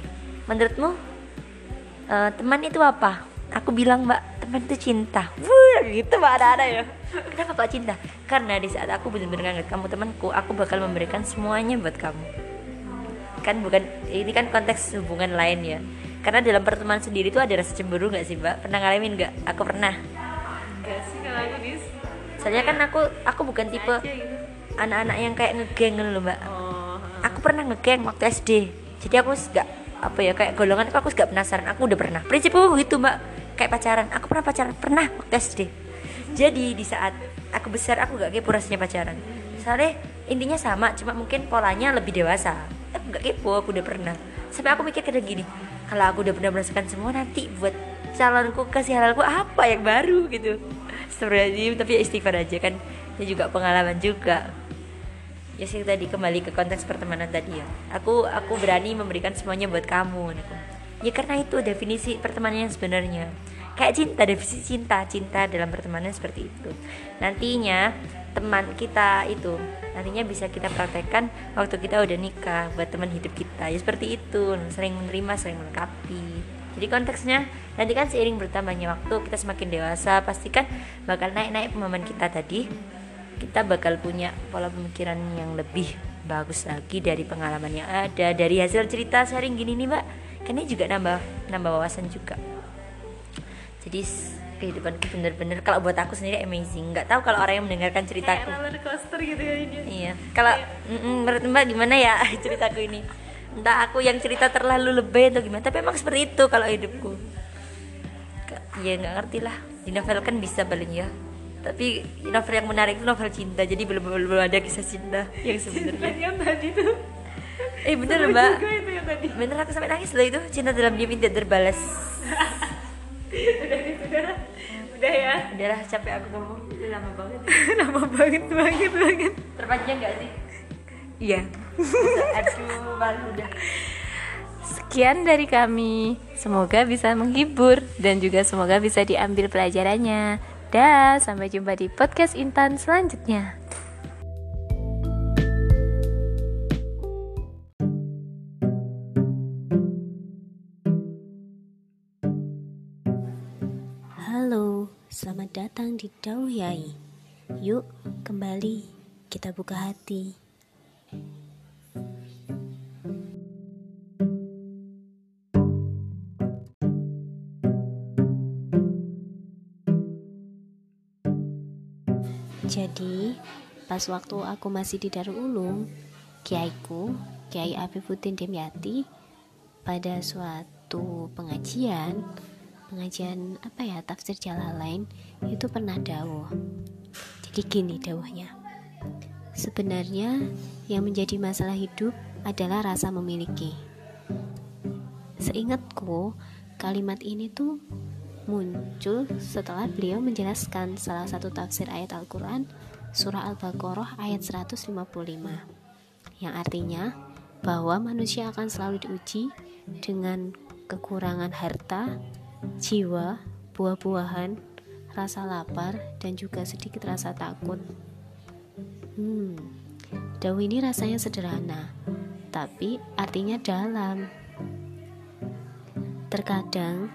menurutmu eh, teman itu apa aku bilang mbak teman itu cinta Wuh, gitu mbak ada-ada ya. Kenapa kok cinta? Karena di saat aku benar-benar nganggap kamu temanku aku bakal memberikan semuanya buat kamu. Kan bukan ini kan konteks hubungan lain ya. Karena dalam pertemanan sendiri tuh ada rasa cemburu nggak sih mbak? Pernah ngalamin nggak? Aku pernah enggak sih kalau aku dis soalnya kan aku aku bukan tipe gitu. anak-anak yang kayak ngegeng gitu loh mbak. Oh aku pernah ngegeng waktu SD jadi aku nggak apa ya kayak golongan aku aku gak penasaran. Aku udah pernah. Prinsipku gitu mbak. Kayak pacaran. Aku pernah pacaran. Pernah waktu SD jadi di saat aku besar aku gak kepo rasanya pacaran. Soalnya intinya sama cuma mungkin polanya lebih dewasa. Aku gak kepo aku udah pernah. Sampai aku mikir kadang gini kalau aku udah pernah merasakan semua nanti buat calonku kasih halalku apa yang baru? gitu Sebenarnya tapi ya istighfar aja kan. Ya juga pengalaman juga. Ya sih tadi kembali ke konteks pertemanan tadi ya. Aku aku berani memberikan semuanya buat kamu ya karena itu definisi pertemanan yang sebenarnya. Kayak cinta definisi cinta cinta dalam pertemanan seperti itu. Nantinya teman kita itu nantinya bisa kita praktekkan waktu kita udah nikah buat teman hidup kita. Ya seperti itu sering menerima sering melengkapi jadi konteksnya nanti kan seiring bertambahnya waktu kita semakin dewasa pastikan bakal naik-naik pemahaman kita tadi. Kita bakal punya pola pemikiran yang lebih bagus lagi dari pengalaman yang ada dari hasil cerita sharing gini nih mbak. Kan ini juga nambah nambah wawasan juga. Jadi s- kehidupanku bener-bener kalau buat aku sendiri amazing. Nggak tahu kalau orang yang mendengarkan kayak ceritaku roller coaster gitu ya ini iya. Kalau menurut mbak gimana ya ceritaku ini entah aku yang cerita terlalu lebih atau gimana tapi emang seperti itu kalau hidupku. Ya nggak ngerti lah. Di novel kan bisa paling ya. Tapi novel yang menarik itu novel cinta. Jadi belum belum, belum ada kisah cinta yang sebenarnya. yang tadi tuh eh bener mbak. juga itu yang tadi. Bener aku sampai nangis loh itu. Cinta dalam diam tidak terbalas. Udah udah udah ya udahlah capek aku ngomong. Lama banget. Lama banget banget banget. Terpanjang gak sih? Iya aduh malu udah Sekian dari kami. Semoga bisa menghibur dan juga semoga bisa diambil pelajarannya. Dah, sampai jumpa di podcast Intan selanjutnya. Halo, selamat datang di Dau Yai. Yuk, kembali kita buka hati. Jadi, pas waktu aku masih di Darul Ulum, kiaiku, Kiai Afifuddin Demyati, pada suatu pengajian, pengajian apa ya tafsir Jalalain itu pernah dawuh. Jadi gini dawuhnya. Sebenarnya yang menjadi masalah hidup adalah rasa memiliki. Seingatku, kalimat ini tuh muncul setelah beliau menjelaskan salah satu tafsir ayat Al-Quran surah Al-Baqarah ayat 155 yang artinya bahwa manusia akan selalu diuji dengan kekurangan harta, jiwa, buah-buahan, rasa lapar, dan juga sedikit rasa takut. Hmm, daun ini rasanya sederhana, tapi artinya dalam. Terkadang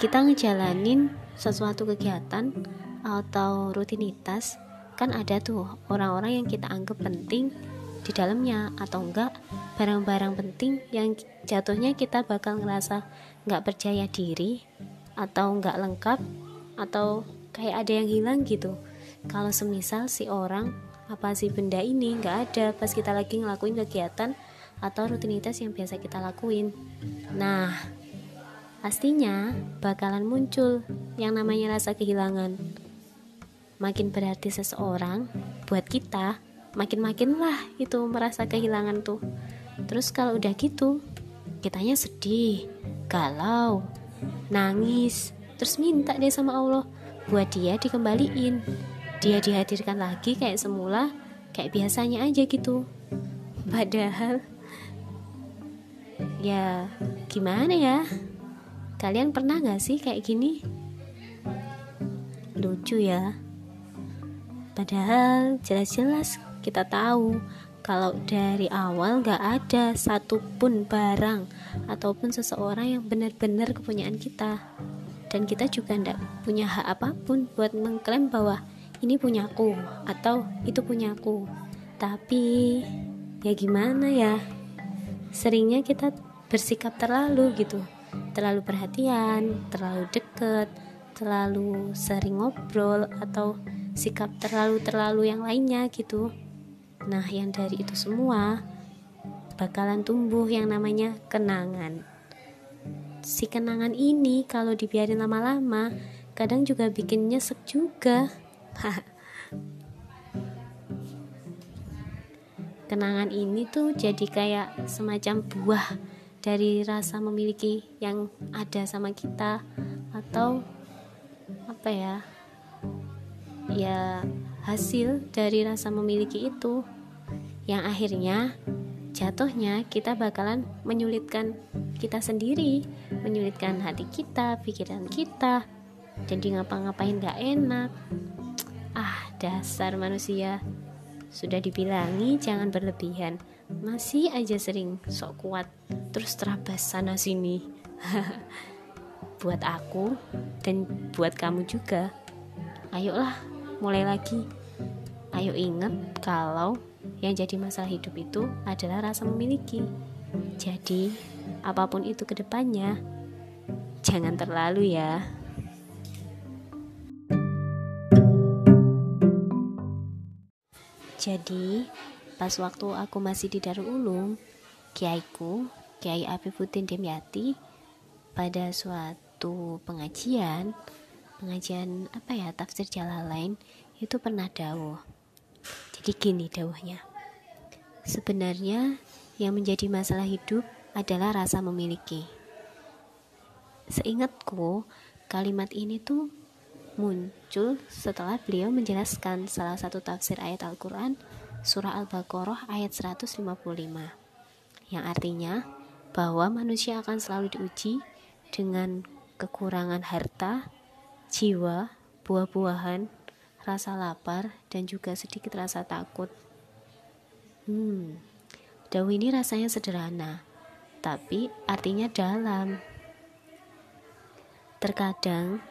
kita ngejalanin sesuatu kegiatan atau rutinitas kan ada tuh orang-orang yang kita anggap penting di dalamnya atau enggak barang-barang penting yang jatuhnya kita bakal ngerasa nggak percaya diri atau nggak lengkap atau kayak ada yang hilang gitu kalau semisal si orang apa sih benda ini nggak ada pas kita lagi ngelakuin kegiatan atau rutinitas yang biasa kita lakuin. Nah pastinya bakalan muncul yang namanya rasa kehilangan. Makin berarti seseorang buat kita makin-makin lah itu merasa kehilangan tuh. Terus kalau udah gitu kitanya sedih galau nangis terus minta deh sama Allah buat dia dikembaliin dia dihadirkan lagi kayak semula kayak biasanya aja gitu. Padahal ya gimana ya? Kalian pernah gak sih kayak gini? Lucu ya. Padahal jelas-jelas kita tahu kalau dari awal gak ada satupun barang ataupun seseorang yang benar-benar kepunyaan kita. Dan kita juga ndak punya hak apa pun buat mengklaim bahwa ini punyaku atau itu punyaku tapi ya gimana ya seringnya kita bersikap terlalu gitu terlalu perhatian terlalu deket terlalu sering ngobrol atau sikap terlalu-terlalu yang lainnya gitu Nah, yang dari itu semua bakalan tumbuh yang namanya kenangan. Si kenangan ini kalau dibiarin lama-lama, kadang juga bikin nyesek juga. kenangan ini tuh jadi kayak semacam buah dari rasa memiliki yang ada sama kita atau apa ya? Ya, hasil dari rasa memiliki itu yang akhirnya jatuhnya kita bakalan menyulitkan kita sendiri menyulitkan hati kita pikiran kita jadi ngapa-ngapain gak enak ah dasar manusia sudah dibilangi jangan berlebihan masih aja sering sok kuat terus terabas sana sini buat aku dan buat kamu juga ayolah mulai lagi. Ayo ingat kalau yang jadi masalah hidup itu adalah rasa memiliki. Jadi, apa pun itu ke depannya, jangan terlalu ya. Jadi, pas waktu aku masih di Darul Ulum, kiaiku, Kiai Afifuddin Demyati, pada suatu pengajian, pengajian apa ya tafsir Jalalain itu pernah dawuh. Jadi gini dawuhnya. Sebenarnya yang menjadi masalah hidup adalah rasa memiliki. Seingatku kalimat ini tuh muncul setelah beliau menjelaskan salah satu tafsir ayat Al-Quran surah Al-Baqarah ayat 155 yang artinya bahwa manusia akan selalu diuji dengan kekurangan harta, jiwa, buah-buahan, rasa lapar, dan juga sedikit rasa takut. Hmm, daun ini rasanya sederhana, tapi artinya dalam. Terkadang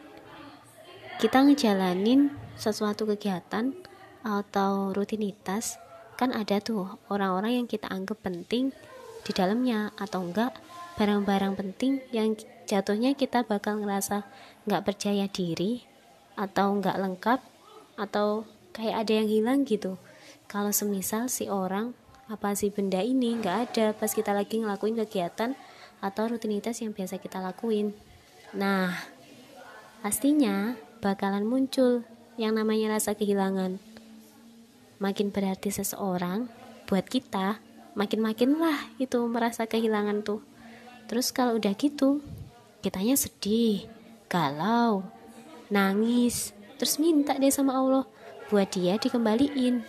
kita ngejalanin sesuatu kegiatan atau rutinitas kan ada tuh orang-orang yang kita anggap penting di dalamnya atau enggak barang-barang penting yang jatuhnya kita bakal ngerasa nggak percaya diri atau nggak lengkap atau kayak ada yang hilang gitu. Kalau semisal si orang apa sih benda ini nggak ada pas kita lagi ngelakuin kegiatan atau rutinitas yang biasa kita lakuin. Nah pastinya bakalan muncul yang namanya rasa kehilangan. Makin berarti seseorang buat kita makin-makin lah itu merasa kehilangan tuh. Terus kalau udah gitu kitanya sedih galau nangis terus minta deh sama Allah buat dia dikembaliin.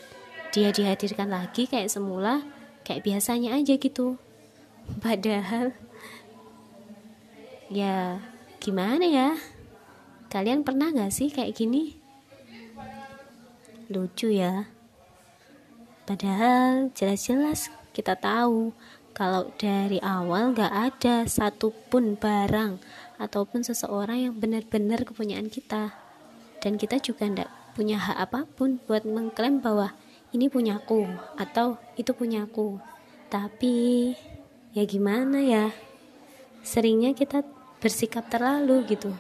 Dia dihadirkan lagi kayak semula kayak biasanya aja gitu. Padahal ya gimana ya kalian pernah gak sih kayak gini? Lucu ya. Padahal jelas-jelas kita tahu kalau dari awal gak ada satupun barang ataupun seseorang yang benar-benar kepunyaan kita. Dan kita juga ndak punya hak apa pun buat mengklaim bahwa ini punyaku atau itu punyaku tapi ya gimana ya? Seringnya kita bersikap terlalu gitu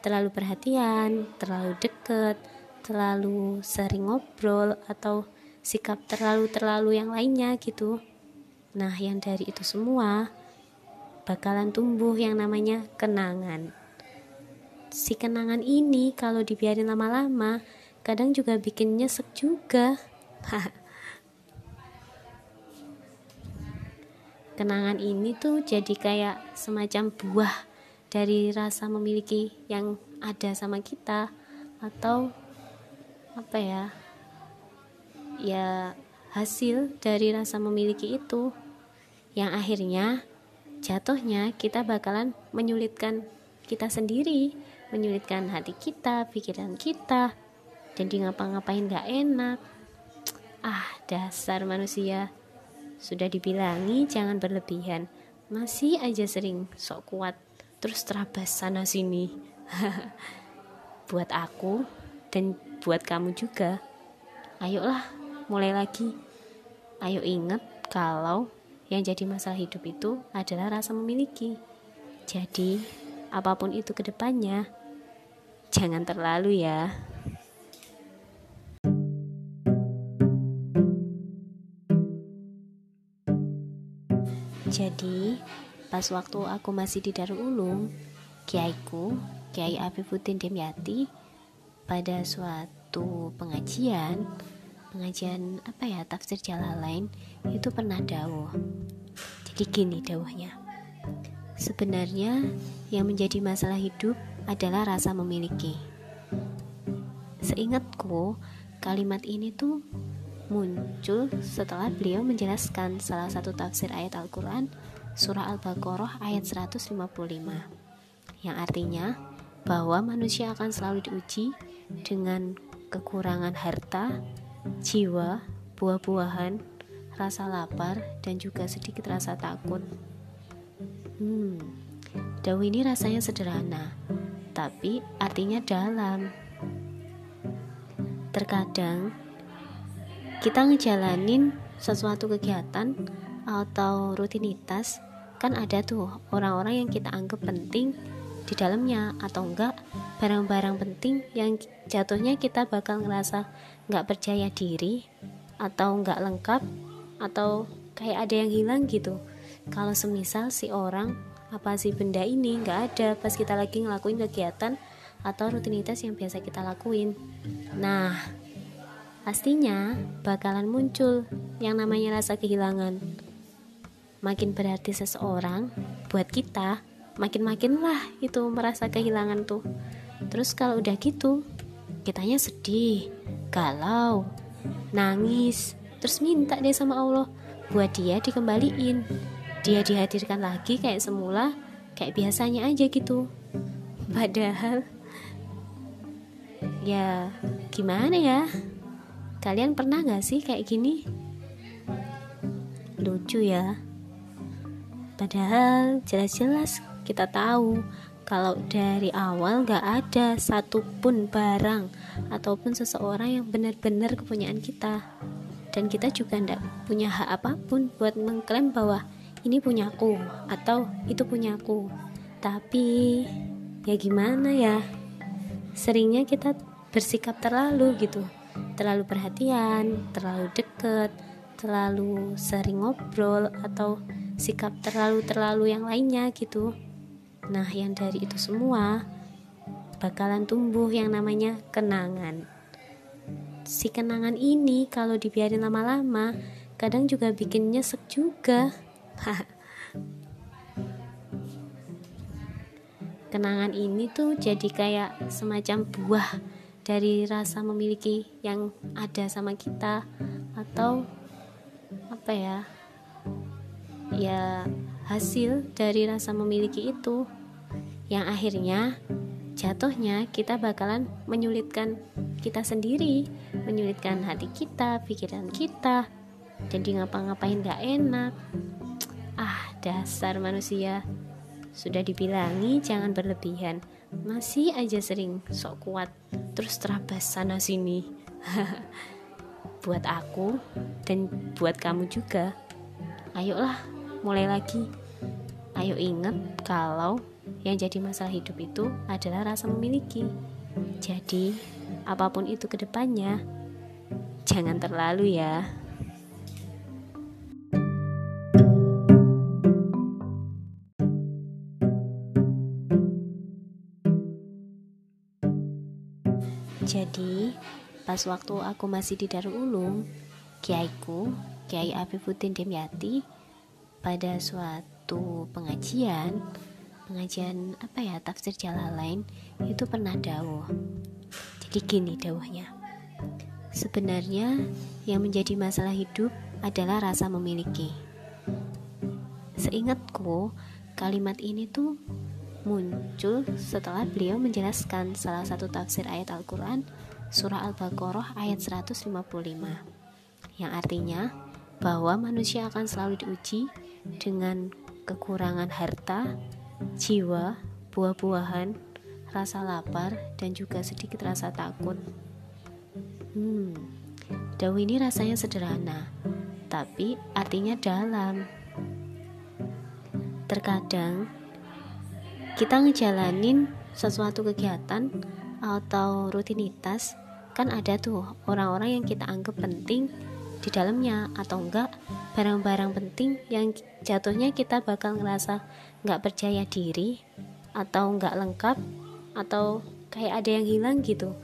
terlalu perhatian terlalu deket terlalu sering ngobrol atau sikap terlalu-terlalu yang lainnya gitu Nah, yang dari itu semua bakalan tumbuh yang namanya kenangan. Si kenangan ini kalau dibiarin lama-lama, kadang juga bikin nyesek juga. kenangan ini tuh jadi kayak semacam buah dari rasa memiliki yang ada sama kita atau apa ya ya hasil dari rasa memiliki itu yang akhirnya jatuhnya kita bakalan menyulitkan kita sendiri, menyulitkan hati kita, pikiran kita, jadi ngapa-ngapain gak enak. Ah, dasar manusia. Sudah dibilangi jangan berlebihan, masih aja sering sok kuat, terus terabas sana sini. buat aku dan buat kamu juga. Ayolah, mulai lagi. Ayo ingat kalau yang jadi masalah hidup itu adalah rasa memiliki. Jadi, apa pun itu ke depannya, jangan terlalu ya. Jadi, pas waktu aku masih di Darul Ulum, kiaiku, Kiai Afifuddin Demyati, pada suatu pengajian, pengajian apa ya tafsir Jalalain itu pernah dawuh. Jadi gini dawuhnya sebenarnya yang menjadi masalah hidup adalah rasa memiliki. Seingatku kalimat ini tuh muncul setelah beliau menjelaskan salah satu tafsir ayat Al-Quran surah Al-Baqarah ayat 155 yang artinya bahwa manusia akan selalu diuji dengan kekurangan harta, jiwa, buah-buahan, rasa lapar, dan juga sedikit rasa takut. Hmm, daun ini rasanya sederhana, tapi artinya dalam. Terkadang kita ngejalanin sesuatu kegiatan atau rutinitas kan ada tuh orang-orang yang kita anggap penting di dalamnya atau enggak barang-barang penting yang jatuhnya kita bakal ngerasa nggak percaya diri atau nggak lengkap atau kayak ada yang hilang gitu kalau semisal si orang apa sih benda ini nggak ada pas kita lagi ngelakuin kegiatan atau rutinitas yang biasa kita lakuin. Nah, pastinya bakalan muncul yang namanya rasa kehilangan. Makin berarti seseorang buat kita, makin-makin lah itu merasa kehilangan tuh. Terus kalau udah gitu, kitanya sedih, galau, nangis, terus minta deh sama Allah buat dia dikembaliin. Dia dihadirkan lagi kayak semula, kayak biasanya aja gitu. Padahal ya gimana ya? Kalian pernah gak sih kayak gini? Lucu ya. Padahal jelas-jelas kita tahu kalau dari awal gak ada satupun barang ataupun seseorang yang benar-benar kepunyaan kita. Dan kita juga ndak punya hak apa pun buat mengklaim bahwa ini punyaku atau itu punyaku. Tapi ya gimana ya? Seringnya kita bersikap terlalu gitu. Terlalu perhatian, terlalu deket, terlalu sering ngobrol atau sikap terlalu-terlalu yang lainnya gitu. Nah, yang dari itu semua bakalan tumbuh yang namanya kenangan. Si kenangan ini kalau dibiarin lama-lama kadang juga bikin nyesek juga. kenangan ini tuh jadi kayak semacam buah dari rasa memiliki yang ada sama kita atau apa ya? Ya hasil dari rasa memiliki itu. Yang akhirnya jatuhnya kita bakalan menyulitkan kita sendiri menyulitkan hati kita pikiran kita. Jadi ngapa-ngapain gak enak. Ah dasar manusia. Sudah dibilangi jangan berlebihan. Masih aja sering sok kuat. Terus terabas sana sini buat aku dan buat kamu juga. Ayolah mulai lagi. Ayo ingat kalau yang jadi masalah hidup itu adalah rasa memiliki. Jadi apa pun itu ke depannya jangan terlalu ya. Jadi, pas waktu aku masih di Darul Ulum, kiaiku, Kiai Afifuddin Demyati, pada suatu pengajian, pengajian apa ya, tafsir Jalalain, itu pernah dawuh. Jadi gini dawuhnya. Sebenarnya yang menjadi masalah hidup adalah rasa memiliki. Seingatku, kalimat ini tuh muncul setelah beliau menjelaskan salah satu tafsir ayat Al-Quran surah Al-Baqarah ayat 155 yang artinya bahwa manusia akan selalu diuji dengan kekurangan harta, jiwa, buah-buahan, rasa lapar, dan juga sedikit rasa takut. Hmm, daun ini rasanya sederhana, tapi artinya dalam. Terkadang kita ngejalanin sesuatu kegiatan atau rutinitas kan ada tuh orang-orang yang kita anggap penting di dalamnya atau enggak barang-barang penting yang jatuhnya kita bakal ngerasa nggak percaya diri atau nggak lengkap atau kayak ada yang hilang gitu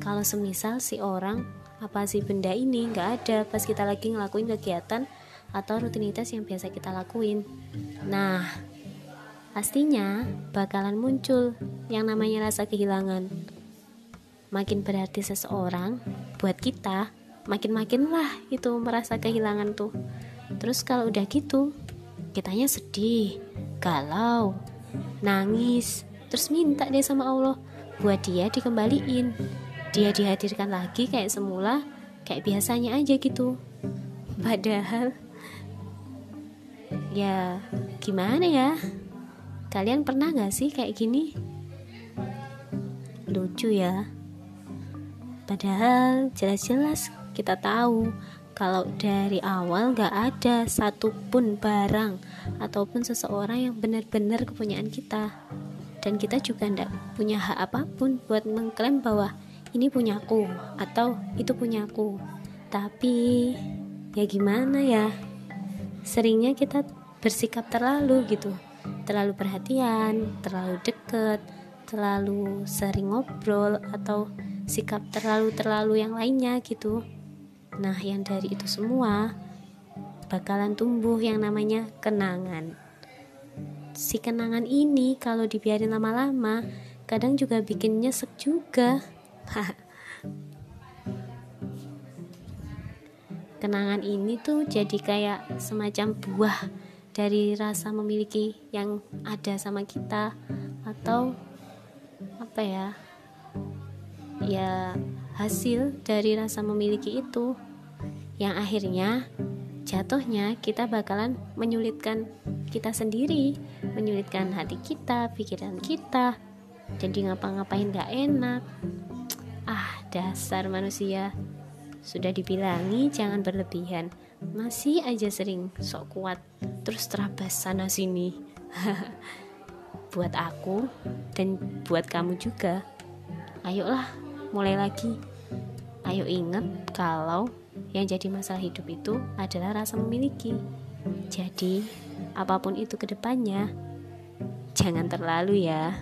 kalau semisal si orang apa sih benda ini nggak ada pas kita lagi ngelakuin kegiatan atau rutinitas yang biasa kita lakuin nah pastinya bakalan muncul yang namanya rasa kehilangan. Makin berarti seseorang buat kita, makin-makin lah itu merasa kehilangan tuh. Terus kalau udah gitu, kitanya sedih, galau, nangis, terus minta deh sama Allah buat dia dikembaliin. Dia dihadirkan lagi kayak semula, kayak biasanya aja gitu. Padahal ya gimana ya? Kalian pernah gak sih kayak gini? Lucu ya. Padahal jelas-jelas kita tahu kalau dari awal gak ada satupun barang ataupun seseorang yang benar-benar kepunyaan kita. Dan kita juga ndak punya hak apa pun buat mengklaim bahwa ini punyaku atau itu punyaku. Tapi ya gimana ya? Seringnya kita bersikap terlalu gitu terlalu perhatian, terlalu deket, terlalu sering ngobrol atau sikap terlalu-terlalu yang lainnya gitu. Nah, yang dari itu semua bakalan tumbuh yang namanya kenangan. Si kenangan ini kalau dibiarin lama-lama, kadang juga bikin nyesek juga. kenangan ini tuh jadi kayak semacam buah dari rasa memiliki yang ada sama kita atau apa ya ya hasil dari rasa memiliki itu yang akhirnya jatuhnya kita bakalan menyulitkan kita sendiri menyulitkan hati kita pikiran kita jadi ngapa-ngapain gak enak ah dasar manusia sudah dibilangi jangan berlebihan. Masih aja sering sok kuat, terus terabas sana sini. buat aku dan buat kamu juga. Ayolah, mulai lagi. Ayo ingat kalau yang jadi masalah hidup itu adalah rasa memiliki. Jadi, apa pun itu ke depannya, jangan terlalu ya.